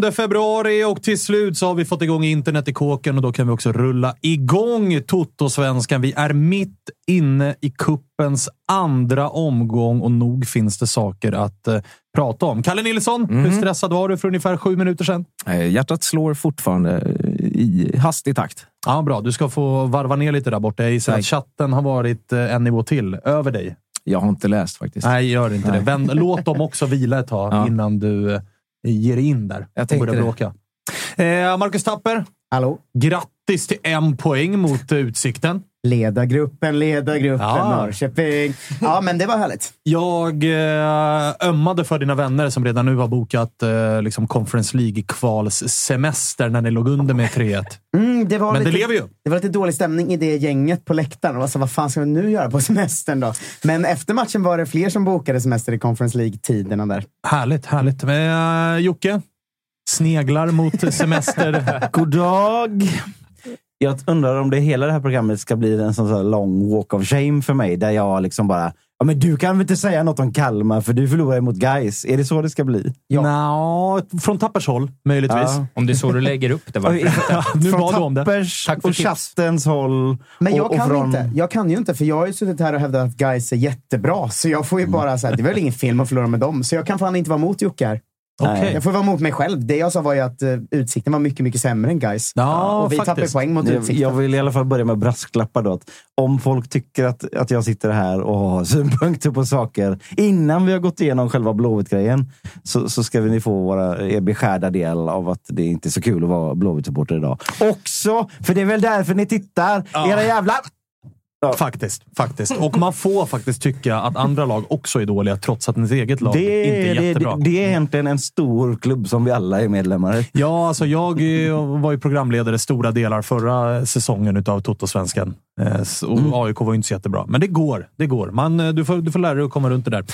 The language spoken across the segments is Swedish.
den 27 februari och till slut så har vi fått igång internet i kåken och då kan vi också rulla igång Toto-svenskan. Vi är mitt inne i kuppens andra omgång och nog finns det saker att eh, prata om. Kalle Nilsson, Mhm. hur stressad var du för ungefär sju minuter sedan? Eh, Hjärtat slår fortfarande eh, i hastig takt. Ja, bra. Du ska få varva ner lite där borta. Jag gissar att chatten har varit eh, en nivå till över dig. Jag har inte läst faktiskt. Nej, gör inte Nej. det. Vänd, låt dem också vila ett tag Ja. innan du ger in där Jag och tänkte börjar det. bråka. Eh, Marcus Tapper, Hallå? grattis till en poäng mot eh, Utsikten. Ledargruppen, ledargruppen, Ja. Norrköping. Ja, men det var härligt. Jag eh, ömmade för dina vänner som redan nu har bokat eh, liksom Conference League-kvalssemester när ni låg under med 3-1. Mm, det var Men det lite, lever ju. Det var lite dålig stämning i det gänget på läktaren. Alltså, vad fan ska vi nu göra på semestern då? Men efter matchen var det fler som bokade semester i Conference League-tiderna där. Härligt, härligt. Men, eh, Jocke, sneglar mot semester. God dag! Jag undrar om det hela det här programmet ska bli en sån sån lång walk of shame för mig. Där jag liksom bara, ja men du kan väl inte säga något om Kalmar för du förlorar mot Guys. Är det så det ska bli? Ja. Nå, från Tappers håll, möjligtvis. Ja. Om det är så du lägger upp det. Varför? Nu Från bad du om det. Tack för och tips. chattens håll. Men jag och, och kan från- inte. Jag kan ju inte, för jag har ju suttit här och hävdat att guys är jättebra. Så jag får ju bara säga, det är väl ingen film att förlora med dem. Så jag kan fan inte vara emot Jocke här. Okej. Jag får vara emot mig själv. Det jag sa var ju att uh, Utsikten var mycket, mycket sämre än guys. Ja, och vi faktiskt. tappade poäng mot Utsikten. jag vill i alla fall börja med brasklappar då. Om folk tycker att, att jag sitter här och har synpunkter på saker innan vi har gått igenom själva Blåvitt-grejen så, så ska ni få våra, er beskärda del av att det inte är så kul att vara Blåvitt-supporter idag. Också, för det är väl därför ni tittar, era jävlar! Faktiskt, faktiskt. Och man får faktiskt tycka att andra lag också är dåliga, trots att ens eget lag Det, inte är det, jättebra. det, det är egentligen en stor klubb som vi alla är medlemmar i. Ja, alltså jag eh, var ju programledare stora delar förra säsongen utav Toto-svenskan. Eh, Och Mm. AIK var ju inte så jättebra. Men det går. Det går. Man, eh, du, får, du får lära dig att komma runt det där.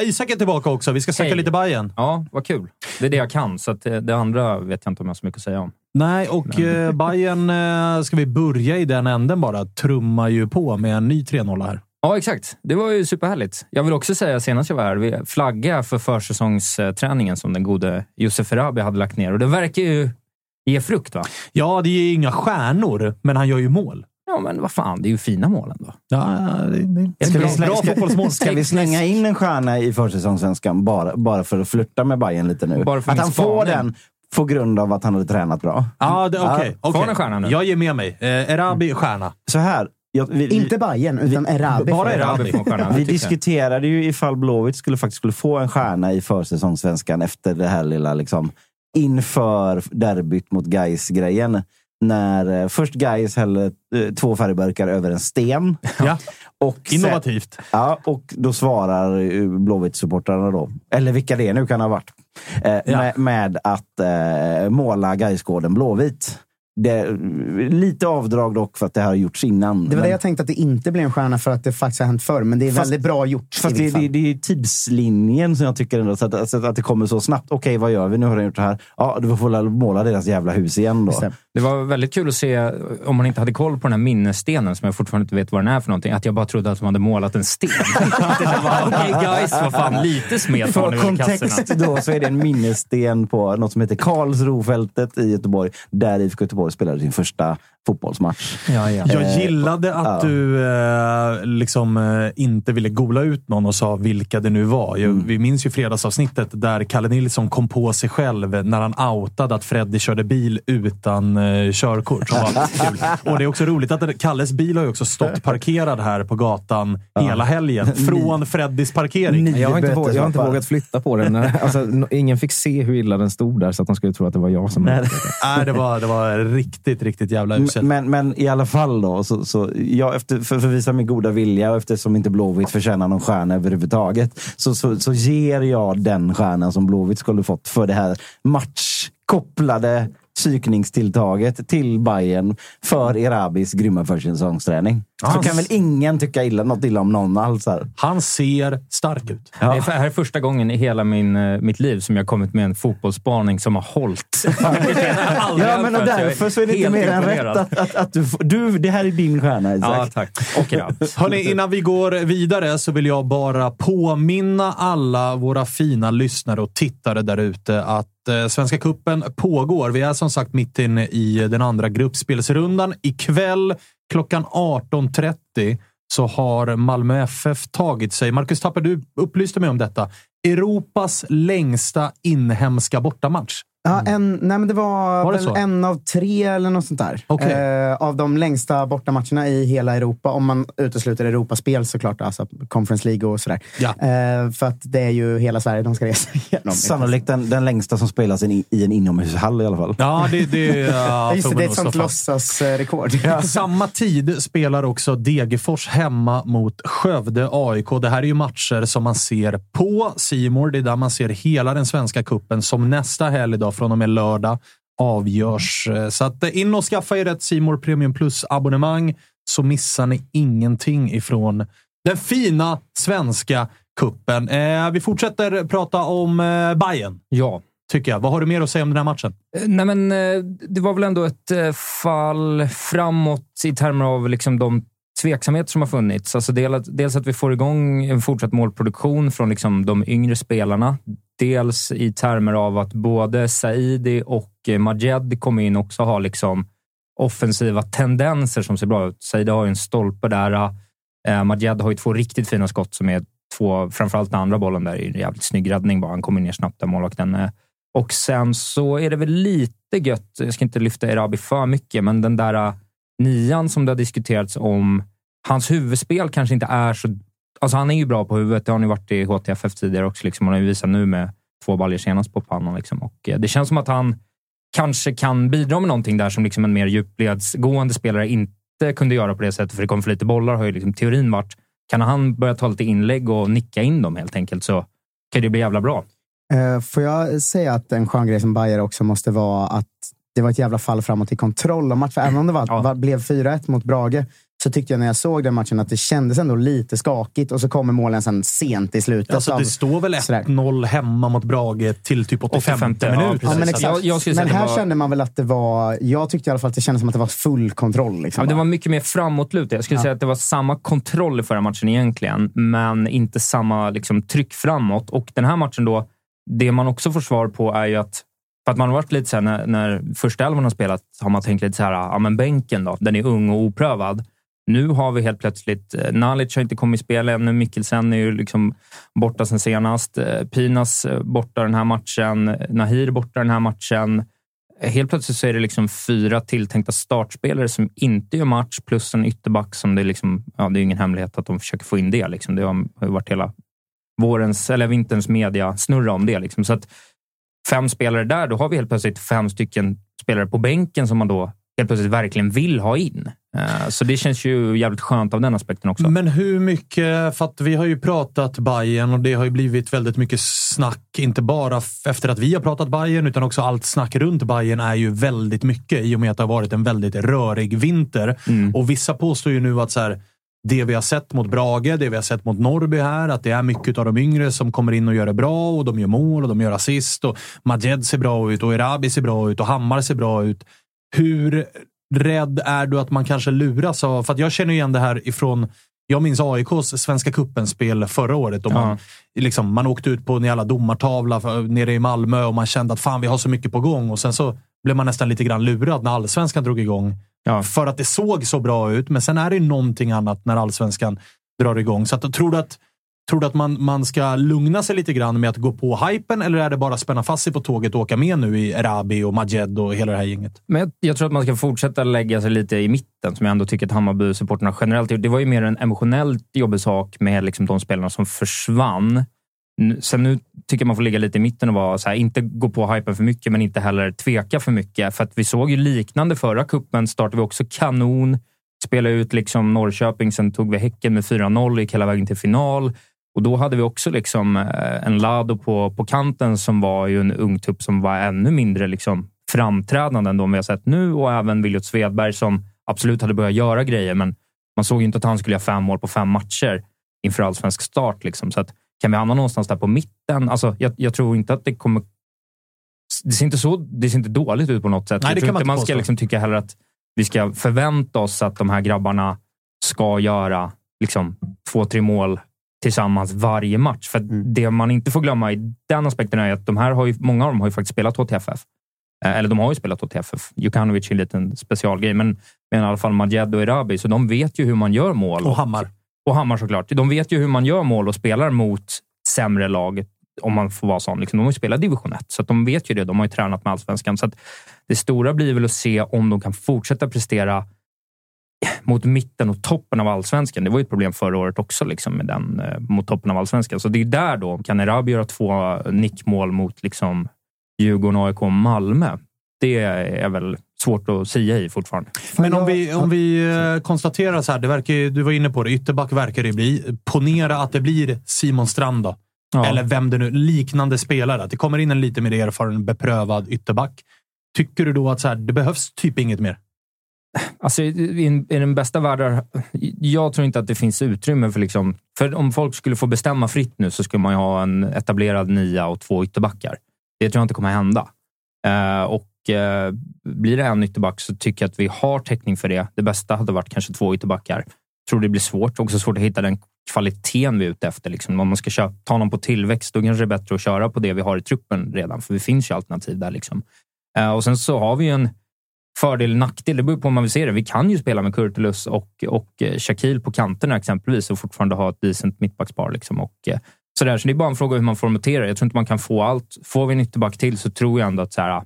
Eh, Isak är tillbaka också. Vi ska snacka Hej. lite Bajen. Ja, vad kul. Det är det jag kan, så att det andra vet jag inte om jag har så mycket att säga om. Nej, och eh, Bayern eh, ska vi börja i den änden bara. Trummar ju på med en ny 3-0 här. Ja, exakt. Det var ju superhärligt. Jag vill också säga, senast jag var här, vi flagga för försäsongsträningen som den gode Josef Erabi hade lagt ner. Och det verkar ju ge frukt, va? Ja, det är ju inga stjärnor, men han gör ju mål. Ja, men vad fan, det är ju fina mål ändå. Ja, det, det, Ska vi, bra, slänga, bra fotbollsmål. ska, vi slänga in en stjärna i försäsongssvenskan bara, bara för att flirta med Bayern lite nu? Bara för att han får den på grund av att han hade tränat bra. Ja, det- okej. Får okej. han en stjärna nu? Jag ger med mig. Eh, Erabi, stjärna. Så här. Jag, vi, vi- Inte Bayern utan Erabi. bara. Erabi. Får en stjärna. Vi diskuterade ju ifall Blåvitt skulle, faktiskt skulle få en stjärna i försäsongssvenskan efter det här lilla liksom, inför derbyt mot Gais grejen När eh, först Gais häller eh, två färgburkar över en sten. Ja. Och sen- Innovativt. Ja, och då svarar Blåvitt-supportrarna då, eller vilka det nu kan ha varit, eh, med, med att eh, måla Gaisgården blåvit. Det är lite avdrag dock för att det har gjorts innan. Det var men- det jag tänkte att det inte blev en stjärna för att det faktiskt har hänt förr. Men det är Fast- väldigt bra gjort. Fast det, det, det är tidslinjen som jag tycker ändå, så att, alltså, att det kommer så snabbt. Okej, vad gör vi? Nu har de gjort det här. Ja, du får väl måla deras jävla hus igen då. Bestämt. Det var väldigt kul att se, om man inte hade koll på den här minnesstenen, som jag fortfarande inte vet vad den är för någonting, att jag bara trodde att de hade målat en sten. Okej guys, vad fan, lite smet För kontext då så är det en minnessten på något som heter Karlsrofältet i Göteborg. Där IFK Göteborg spelade sin första fotbollsmatch. Ja, ja. Jag Eh, gillade att ja. du eh, liksom eh, inte ville gola ut någon och sa vilka det nu var. Jag, Mm. Vi minns ju fredagsavsnittet där Kalle Nilsson kom på sig själv när han outade att Freddy körde bil utan eh, körkort. Som var kul. Och det är också roligt att det, Kalles bil har ju också stått parkerad här på gatan hela helgen. Från Freddys parkering. Nio Jag har, inte vågat, jag har inte vågat flytta på den. Alltså, ingen fick se hur illa den stod där, så att de skulle tro att det var jag som... Nej. Nej, det, var, det var riktigt, riktigt jävla uselt. Men, men i alla fall då, så, så jag, efter, för, för att visa min goda vilja och eftersom inte Blåvitt förtjänar någon stjärna överhuvudtaget så, så, så ger jag den stjärnan som Blåvitt skulle fått för det här matchkopplade psykningstilltaget till Bayern för Erabis grymma försäsongsträning. Så kan väl ingen tycka illa, något illa om någon alls. Här. Han ser stark ut. Det är för- här är första gången i hela min, eh, mitt liv som jag kommit med en fotbollsspaning som har hållit. Ja, men och därför så är det inte mer än rätt att, att, att du, du... Det här är din stjärna, Isak. Ja, tack. Och grabb. Hörrni, innan vi går vidare så vill jag bara påminna alla våra fina lyssnare och tittare där ute att att Svenska Kuppen pågår. Vi är som sagt mitt inne i eh, den andra gruppspelsrundan. Ikväll klockan 18.30 så har Malmö FF tagit sig, Marcus Tapper, du upplyste mig om detta, Europas längsta inhemska bortamatch. Ja, en, nej men det var, Var det väl så? en av tre eller något sånt där. Okej. Eh, av de längsta bortamatcherna i hela Europa. Om man utesluter Europaspel såklart, alltså Conference League och sådär. Ja. Eh, för att det är ju hela Sverige de ska resa igenom. Sannolikt den, den längsta som spelas i, i en inomhushall i alla fall. Ja, det, det, ja, Ja, just det, det är ett sånt låtsasrekord. Samma tid spelar också Degerfors hemma mot Skövde AIK. Det här är ju matcher som man ser på Simor. Det är där man ser hela den svenska kuppen som nästa helg, då, från och med lördag, avgörs. Så att eh, in och skaffa er ett Simor Premium Plus-abonnemang så missar ni ingenting ifrån den fina svenska kuppen. Eh, vi fortsätter prata om eh, Bayern Ja. tycker jag. Vad har du mer att säga om den här matchen? Eh, Nej, men eh, det var väl ändå ett eh, fall framåt i termer av liksom de tveksamheter som har funnits. Alltså dels, dels att vi får igång en fortsatt målproduktion från liksom de yngre spelarna. Dels i termer av att både Saidi och eh, Majed kommer in och också har liksom offensiva tendenser som ser bra ut. Saidi har ju en stolpe där. Eh, Majed har ju två riktigt fina skott som är två, framförallt den andra bollen där är en jävligt snygg räddning bara. Han kommer ner snabbt där målvakten. Eh, och sen så är det väl lite gött, jag ska inte lyfta Erabi för mycket, men den där eh, nian som det har diskuterats om, hans huvudspel kanske inte är så... Alltså han är ju bra på huvudet, det har han ju varit i HTFF tidigare också. Liksom. Han har ju visat nu med två baljor senast på pannan. Liksom. Och eh, det känns som att han kanske kan bidra med någonting där som liksom en mer djupledsgående spelare inte kunde göra på det sättet, för det kom för lite bollar, har ju liksom teorin varit. Kan han börja ta lite inlägg och nicka in dem helt enkelt så kan det bli jävla bra. Eh, får jag säga att en skön grej som Bayer också måste vara att det var ett jävla fall framåt i kontroll av matchen. För Även om det var, Ja. var, blev 4-1 mot Brage så tyckte jag när jag såg den matchen att det kändes ändå lite skakigt och så kommer målen sen sent i slutet. Alltså, av- det står väl sådär. 1-0 hemma mot Brage till typ 85 85, ja. Ja, men jag- jag men här var- kände man väl att det var... Jag tyckte i alla fall att det kändes som att det var full kontroll. Liksom, Ja, det var mycket mer framåtlutat. Jag skulle säga att det var samma kontroll i förra matchen egentligen, men inte samma liksom, tryck framåt. Och den här matchen då, det man också får svar på är ju att för att man har varit lite så här, när, när första elvan har spelat, har man tänkt lite så här, ja men bänken då, den är ung och oprövad. Nu har vi helt plötsligt, eh, Nalic har inte kommit i spel ännu, Mikkelsen är ju liksom borta sen senast. Eh, Pinas eh, borta den här matchen, Nahir borta den här matchen. Helt plötsligt så är det liksom fyra tilltänkta startspelare som inte gör match, plus en ytterback som det är liksom, ja, det är ingen hemlighet att de försöker få in det. Liksom. Det har varit hela vårens, eller vinterns media snurra om det. Liksom. Så att fem spelare där, då har vi helt plötsligt fem stycken spelare på bänken som man då helt plötsligt verkligen vill ha in. Eh, Så det känns ju jävligt skönt av den aspekten också. Men hur mycket, för att vi har ju pratat Bayern och det har ju blivit väldigt mycket snack, inte bara efter att vi har pratat Bayern utan också allt snack runt Bayern är ju väldigt mycket i och med att det har varit en väldigt rörig vinter. Mm. Och vissa påstår ju nu att så här, det vi har sett mot Brage, det vi har sett mot Norrby här, att det är mycket av de yngre som kommer in och gör det bra och de gör mål och de gör assist och Majed ser bra ut och Erabi ser bra ut och Hammar ser bra ut. Hur rädd är du att man kanske luras av... För jag känner igen det här ifrån... Jag minns AIKs Svenska cupen-spel förra året. Och man, liksom, man åkte ut på en jävla domartavla för, nere i Malmö och man kände att fan, vi har så mycket på gång. Och sen så blev man nästan lite grann lurad när allsvenskan drog igång. Ja. För att det såg så bra ut, men sen är det ju någonting annat när allsvenskan drar igång. Så att, tror du att, tror du att man, man ska lugna sig lite grann med att gå på hypen eller är det bara att spänna fast sig på tåget och åka med nu i Erabi och Majed och hela det här gänget? Men jag, jag tror att man ska fortsätta lägga sig lite i mitten, som jag ändå tycker att Hammarby-supporterna generellt. Det var ju mer en emotionellt jobbig sak med liksom de spelarna som försvann. Sen nu tycker jag man får ligga lite i mitten och vara så här, inte gå på hypen för mycket, men inte heller tveka för mycket. För att vi såg ju liknande förra kuppen startade vi också kanon. Spelade ut liksom Norrköping, sen tog vi Häcken med 4-0, gick hela vägen till final. Och då hade vi också liksom eh, en Lado på, på kanten som var ju en ung tupp som var ännu mindre liksom framträdande än de vi har sett nu och även Williot Svedberg som absolut hade börjat göra grejer, men man såg ju inte att han skulle göra fem mål på fem matcher inför allsvensk start. Liksom. Så att, kan vi hamna någonstans där på mitten? Alltså, jag, jag tror inte att det kommer... Det ser inte, så, det ser inte dåligt ut på något sätt. Nej, jag det tror man inte man ska liksom tycka heller att vi ska förvänta oss att de här grabbarna ska göra liksom, två, tre mål tillsammans varje match. För Mm. det man inte får glömma i den aspekten är att de här har ju, många av dem har ju faktiskt spelat HTFF. Eh, Eller de har ju spelat HTFF. Jukanovic är en liten specialgrej, men, men i alla fall Majed och Erabi, så de vet ju hur man gör mål. Och Hammar. Och Hammar såklart. De vet ju hur man gör mål och spelar mot sämre lag, om man får vara sån. Liksom, de har ju spelat division 1, så att de vet ju det. De har ju tränat med allsvenskan. Så att det stora blir väl att se om de kan fortsätta prestera mot mitten och toppen av allsvenskan. Det var ju ett problem förra året också, liksom, med den, eh, mot toppen av allsvenskan. Så det är där då, kan Erabi göra två nickmål mot liksom, Djurgården, AIK och Malmö? Det är väl svårt att säga i fortfarande. Men om vi, om vi eh, konstaterar så här, det verkar, du var inne på det, ytterback verkar det bli. Ponera att det blir Simon Strand då. Ja. Eller vem det nu liknande spelare. Att det kommer in en lite mer erfaren, beprövad ytterback. Tycker du då att så här, det behövs typ inget mer? Alltså, i, i, I den bästa världen... Jag tror inte att det finns utrymme för... Liksom, för om folk skulle få bestämma fritt nu så skulle man ju ha en etablerad nia och två ytterbackar. Det tror jag inte kommer hända. Eh, och eh, Blir det en ytterback så tycker jag att vi har täckning för det. Det bästa hade varit kanske två ytterbackar. tror det blir svårt. Också svårt att hitta den kvaliteten vi är ute efter. Liksom. Om man ska köpa, ta någon på tillväxt, då kanske det är bättre att köra på det vi har i truppen redan, för det finns ju alternativ där. Liksom. Eh, och sen så har vi ju en fördel nackdel. Det beror på hur man vill se det. Vi kan ju spela med Kurtulus och, och eh, Shakil på kanterna exempelvis och fortfarande ha ett decent mittbackspar. Liksom. Och, eh, sådär. Så det är bara en fråga hur man formaterar. Jag tror inte man kan få allt. Får vi en ytterback till så tror jag ändå att så här,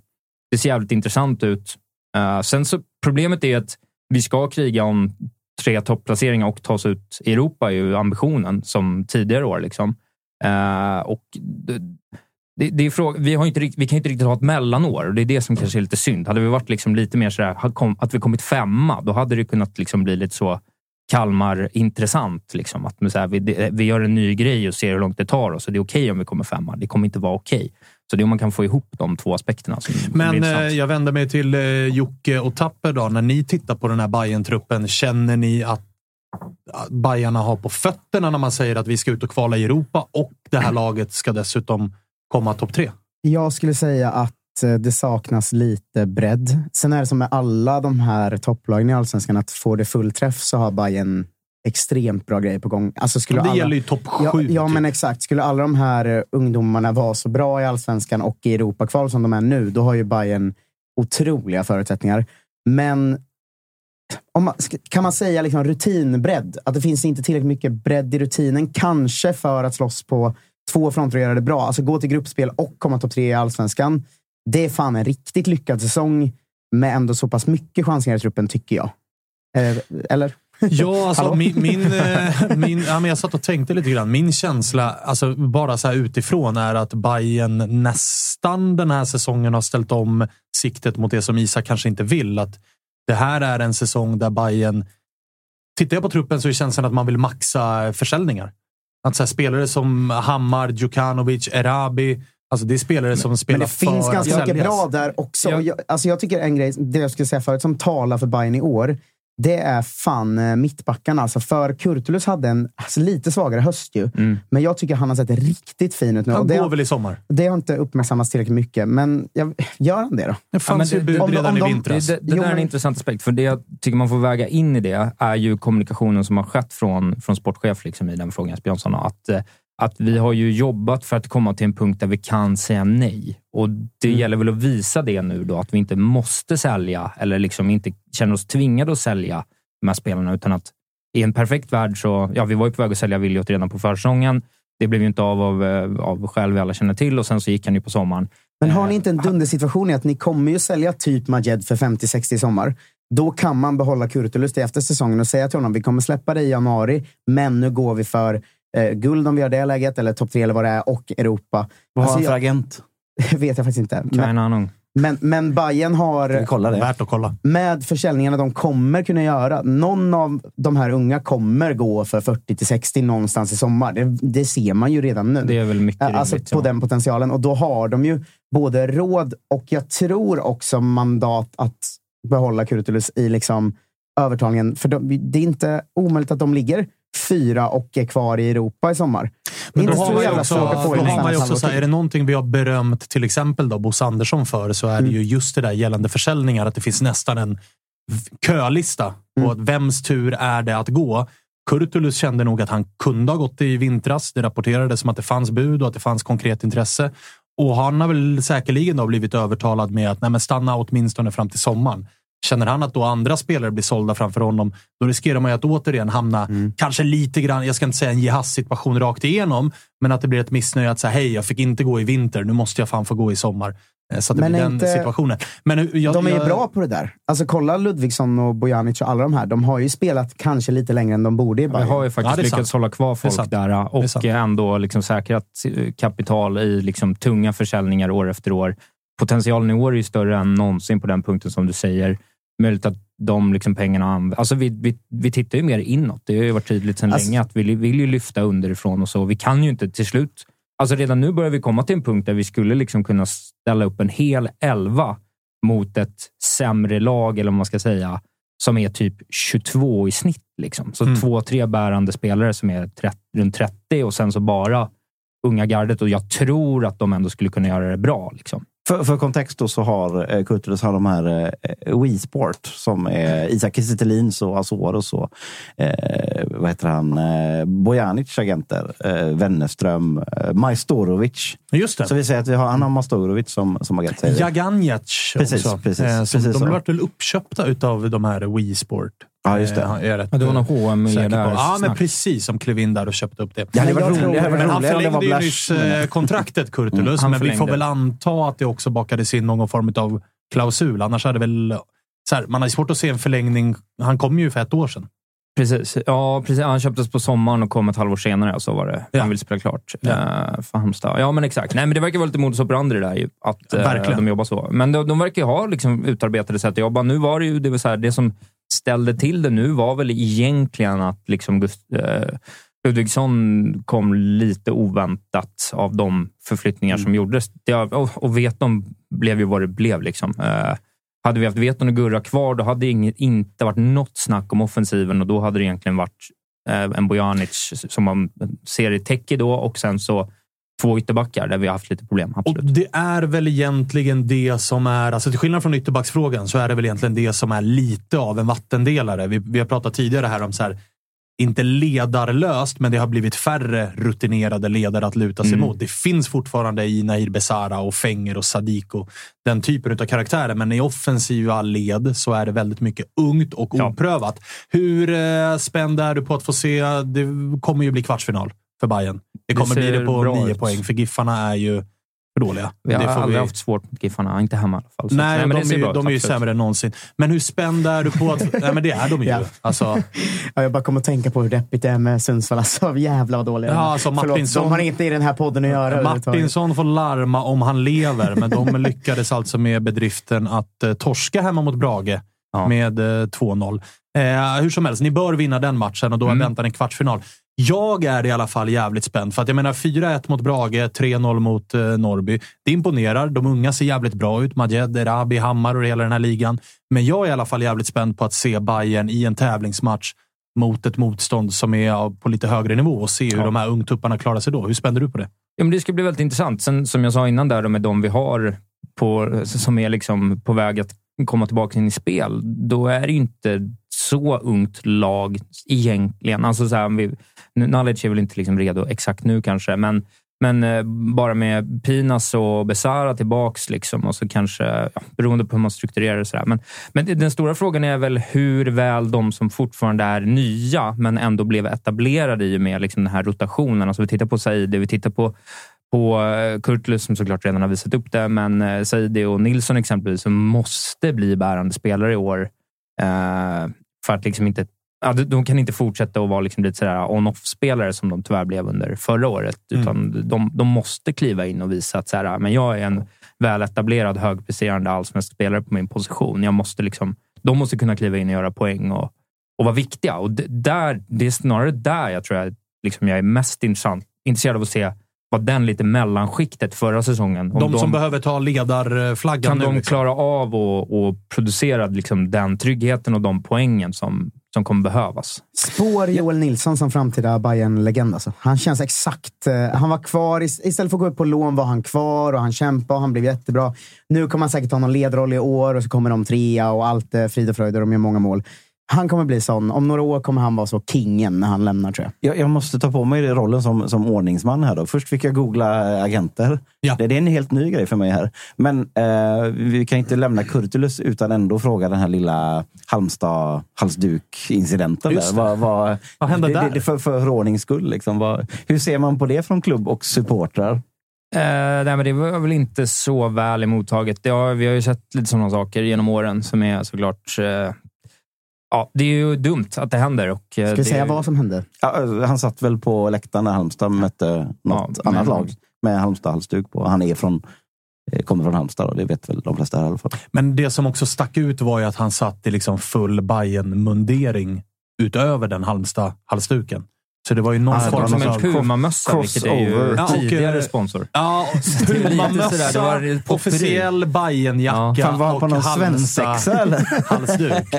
det ser jävligt intressant ut. Uh, sen så problemet är att vi ska kriga om tre topplaceringar och ta oss ut i Europa är ju ambitionen som tidigare år. Liksom. Uh, och det, det, det är fråga, vi, har inte, rikt- vi kan inte riktigt ha ett mellanår och det är det som kanske är lite synd. Hade vi varit liksom lite mer sådär, att vi kommit femma, då hade det kunnat liksom bli lite så Kalmar-intressant. Liksom. Att så här, vi, vi gör en ny grej och ser hur långt det tar oss. Och det är okej om vi kommer femma. Det kommer inte vara okej. Så det är om man kan få ihop de två aspekterna. Men eh, jag vänder mig till eh, Jocke och Tapper. Då. När ni tittar på den här bayern truppen känner ni att att Bajarna har på fötterna när man säger att vi ska ut och kvala i Europa och det här laget ska dessutom komma topp tre? Jag skulle säga att eh, det saknas lite bredd. Sen är det som med alla de här topplagen i Allsvenskan, att får det full träff så har Bayern extremt bra grejer på gång. Alltså skulle Det alla... gäller ju topp Ja, sju. ja typ. men exakt. Skulle alla de här eh, ungdomarna vara så bra i allsvenskan och i Europakval som de är nu, då har ju Bayern otroliga förutsättningar. Men man, kan man säga liksom rutinbredd? Att det finns inte tillräckligt mycket bredd i rutinen. Kanske för att slåss på två fronter och göra det bra. Alltså gå till gruppspel och komma topp tre i allsvenskan. Det är fan en riktigt lyckad säsong med ändå så pass mycket chansningar i truppen, tycker jag. Eh, eller? Ja, alltså min, min, eh, min, ja, men jag satt och tänkte lite grann. Min känsla, alltså bara så utifrån, är att Bayern nästan den här säsongen har ställt om siktet mot det som Isak kanske inte vill. Att det här är en säsong där Bayern Tittar jag på truppen så är känslan att man vill maxa försäljningar. Att så här, spelare som Hammar, Djukanovic, Erabi. Alltså det är spelare som spelar Men det finns ganska mycket bra där också. Ja. Jag, alltså jag tycker en grej, det jag skulle säga förut, som talar för Bayern i år, det är fan eh, mittbackarna. Alltså för Kurtulus hade en alltså lite svagare höst ju. Mm. Men jag tycker han har sett riktigt fin ut nu. Och Han det, går väl i sommar. det har inte uppmärksammats tillräckligt mycket. Men jag, gör han det då? Det fanns men ju det- bud om de- redan om i de- vintras. Det, det, det Jo, där är en intressant aspekt. För det jag tycker man får väga in i det är ju kommunikationen som har skett från, från sportchef liksom, i den frågan, Björnsson. Att, eh, att vi har ju jobbat för att komma till en punkt där vi kan säga nej. Och Det Mm. gäller väl att visa det nu då, att vi inte måste sälja eller liksom inte känner oss tvingade att sälja de här spelarna. Utan att i en perfekt värld så, ja, vi var ju på väg att sälja Williot redan på försäsongen. Det blev ju inte av av, eh, av skäl vi alla känner till och sen så gick han ju på sommaren. Men har Eh, ni inte en dundersituation i att ni kommer ju sälja typ Majed för 50-60 i sommar? Då kan man behålla Kurtulus till efter säsongen och säga till honom, vi kommer släppa det i januari, men nu går vi för eh, guld om vi gör det läget, eller topp tre eller vad det är, och Europa. Vad har Alltså, han för jag- agent? vet jag faktiskt inte. Men, men, men Bayern har... Kolla det? Värt att kolla. med försäljningarna de kommer kunna göra. Någon av de här unga kommer gå för 40 till 60 någonstans i sommar. Det, det ser man ju redan nu. Det är väl mycket Eh, alltså rimligt. på ja. den potentialen. Och då har de ju både råd och jag tror också mandat att behålla Kurtulus i liksom övertalningen. För de, det är inte omöjligt att de ligger fyra och är kvar i Europa i sommar. Men då har man ju också, har man också så här, är det någonting vi har berömt till exempel då Bosse Andersson för så är det ju just det där gällande försäljningar. Att det finns nästan en kölista på att vems tur är det att gå. Kurtulus kände nog att han kunde ha gått i vintras. Det rapporterades som att det fanns bud och att det fanns konkret intresse. Och han har väl säkerligen då blivit övertalad med att nej, men stanna åtminstone fram till sommaren. Känner han att då andra spelare blir sålda framför honom, då riskerar man ju att återigen hamna, Mm. kanske lite grann, jag ska inte säga en Jehas-situation rakt igenom, men att det blir ett missnöje att säga hej, jag fick inte gå i vinter, nu måste jag fan få gå i sommar. Eh, Så att det Men blir är den inte- situationen. Men eh, jag, De är ju jag- bra på det där. Alltså kolla Ludvigsson och Bojanic och alla de här. De har ju spelat kanske lite längre än de borde i Vi Bayern. har ju faktiskt Ja, lyckats sant. hålla kvar folk där och sant. ändå liksom säkrat eh, kapital i liksom tunga försäljningar år efter år. Potentialen i år är ju större än någonsin på den punkten som du säger. Möjligt att de liksom pengarna används. Alltså vi, vi, vi tittar ju mer inåt. Det har ju varit tydligt sedan Alltså- länge att vi vill ju lyfta underifrån och så. Vi kan ju inte till slut... Alltså redan nu börjar vi komma till en punkt där vi skulle liksom kunna ställa upp en hel elva mot ett sämre lag, eller vad man ska säga, som är typ 22 i snitt. Liksom. Så Mm. två, tre bärande spelare som är 30, runt 30 och sen så bara unga gardet. Och jag tror att de ändå skulle kunna göra det bra. Liksom. För, för kontext då så har eh, Kurtulus har de här eh, Wii Sport som är Isak Kiese och Azoros och eh, vad heter han? Eh, Bojanic agenter. Eh, Wennerström. Eh, Majstorovic. Just det. Så vi säger att vi har, han har Majstorovic som, som agent. säger. Jaganjac Precis, också. precis, Eh, som, precis de så. vart väl uppköpta utav de här Wii Sport. Ja, just det. Eh, är rätt, Ja, det var eh, H&M säker på. där. Ja, men precis. Som klev in där och köpte upp det. Ja, det Men var var Men han roligare var förlängde ju nyss eh, kontraktet, Kurtulus, Mm, men vi får väl anta att det också bakades in någon form av klausul. Annars hade väl... Så här, man har svårt att se en förlängning. Han kom ju för ett år sedan. Precis. Ja, precis. Han köptes på sommaren och kom ett halvår senare. Så var det. Ja. Han vill spela klart Ja. eh, för Halmstad. Ja, men exakt. Nej, men det verkar vara lite modus operandi det där. Ju, att eh, Verkligen. de jobbar så. Men de, de verkar ha liksom, utarbetade sätt att jobba. Nu var det ju det, var så här, det som ställde till det nu var väl egentligen att liksom Gust, eh, Ludvigsson kom lite oväntat av de förflyttningar som gjordes. Det, och, och Veton blev ju vad det blev. Liksom. Eh, hade vi haft Veton och Gurra kvar, då hade det inte varit något snack om offensiven och då hade det egentligen varit eh, en Bojanic som man ser i Teki då och sen så två ytterbackar där vi har haft lite problem. Och Absolut. det är väl egentligen det som är, alltså till skillnad från ytterbacksfrågan, så är det väl egentligen det som är lite av en vattendelare. Vi, vi har pratat tidigare här om så här, inte ledarlöst, men det har blivit färre rutinerade ledare att luta sig Mm. mot. Det finns fortfarande i Nahir Besara och Fenger och Sadiko den typen av karaktärer, men i offensiva led så är det väldigt mycket ungt och Ja. oprövat. Hur eh, spänd är du på att få se? Det kommer ju bli kvartsfinal för Bayern. Det Det kommer bli ser det på nio ut. poäng, för Giffarna är ju för dåliga. Vi har Det aldrig vi- haft svårt mot Giffarna, inte hemma i alla fall. Så- Nej, men de, det är, ju- de är ju sämre än någonsin. Men hur spänd är du på att... nej, men det är de ju. Ja. Alltså, Ja, jag bara kommer att tänka på hur deppigt det är med Sundsvall. Alltså, jävla vad dåliga. Ja, alltså, Martinsson- de har inte i den här podden att göra. Martinsson får larma om han lever, men de lyckades alltså med bedriften att eh, torska hemma mot Brage Ja. med eh, 2-0. Eh, hur som helst, ni bör vinna den matchen och då Mm. väntar en kvartsfinal. Jag är i alla fall jävligt spänd, för att jag menar 4-1 mot Brage, 3-0 mot eh, Norrby. Det imponerar. De unga ser jävligt bra ut. Majed, Erabi, Hammar och hela den här ligan. Men jag är i alla fall jävligt spänd på att se Bayern i en tävlingsmatch mot ett motstånd som är på lite högre nivå och se hur Ja. de här ungtupparna klarar sig då. Hur spänd är du på det? Ja, men det ska bli väldigt intressant. Sen, som jag sa innan, där, med de vi har på, som är liksom på väg att komma tillbaka in i spel, då är det ju inte så ungt lag egentligen. Alltså så här, vi, Nalic är väl inte liksom redo exakt nu kanske, men, men eh, bara med Pinas och Besara tillbaks liksom, och så kanske, ja, beroende på hur man strukturerar det. Så där. Men, men den stora frågan är väl hur väl de som fortfarande är nya, men ändå blev etablerade i och med liksom den här rotationen. Alltså vi tittar på Saidi, vi tittar på på eh, Kurtulus som såklart redan har visat upp det, men eh, Saidi och Nilsson exempelvis som måste bli bärande spelare i år. Eh, för att liksom inte Ja, de- kan inte fortsätta att vara liksom lite sådär on-off-spelare som de tyvärr blev under förra året. Mm. Utan de, de måste kliva in och visa att så här, men jag är en väletablerad, högpresterande allsvensk spelare på min position. Jag måste liksom, de måste kunna kliva in och göra poäng och, och vara viktiga. Och d- där, det är snarare där jag tror jag, liksom jag är mest intressant, intresserad av att se vad den lite mellanskiktet förra säsongen. om De, som behöver ta ledarflaggan kan nu. de liksom. klara av och, och producera liksom den tryggheten och de poängen som, som kommer behövas? Spår Joel Nilsson som framtida bayern legend alltså. Han känns exakt... eh, han var kvar. is- Istället för att gå upp på lån var han kvar och han kämpade och han blev jättebra. Nu kommer han säkert ha någon ledroll i år och så kommer de trea och allt är frid och fröjd och de gör många mål. Han kommer bli sån. Om några år kommer han vara så kingen när han lämnar tror jag. Jag, jag måste ta på mig rollen som, som ordningsman här. Då. Först fick jag googla eh, agenter. Ja. Det, det är en helt ny grej för mig här. Men eh, vi kan inte lämna Kurtulus utan ändå fråga den här lilla Halmstad-halsduk-incidenten. Vad, vad, Vad hände det, där? Det, det för, för ordnings skull. Liksom. Vad, hur ser man på det från klubb och supportrar? Eh, nej, men det var väl inte så väl emottaget. Ja, vi har ju sett lite sådana saker genom åren som är såklart... Eh, ja, det är ju dumt att det händer. Och, eh, Ska vi det, säga vad som hände? Ja, han satt väl på läktaren när Halmstad mötte något Ja, annat lag med Halmstad-halsduk på. Han är från, eh, kommer från Halmstad och det vet väl de flesta här i alla fall. Men det som också stack ut var ju att han satt i liksom full bayern mundering utöver den Halmstad-halsduken. Så det var ju någon Alltså, form som av... en Puma-mössa, vilket är ju crossover. Ja, och, tidigare eh, sponsor. Ja, det var Puma-mössa, officiell Bajenjacka Fan, var på och någon svensexa eller? halsduk.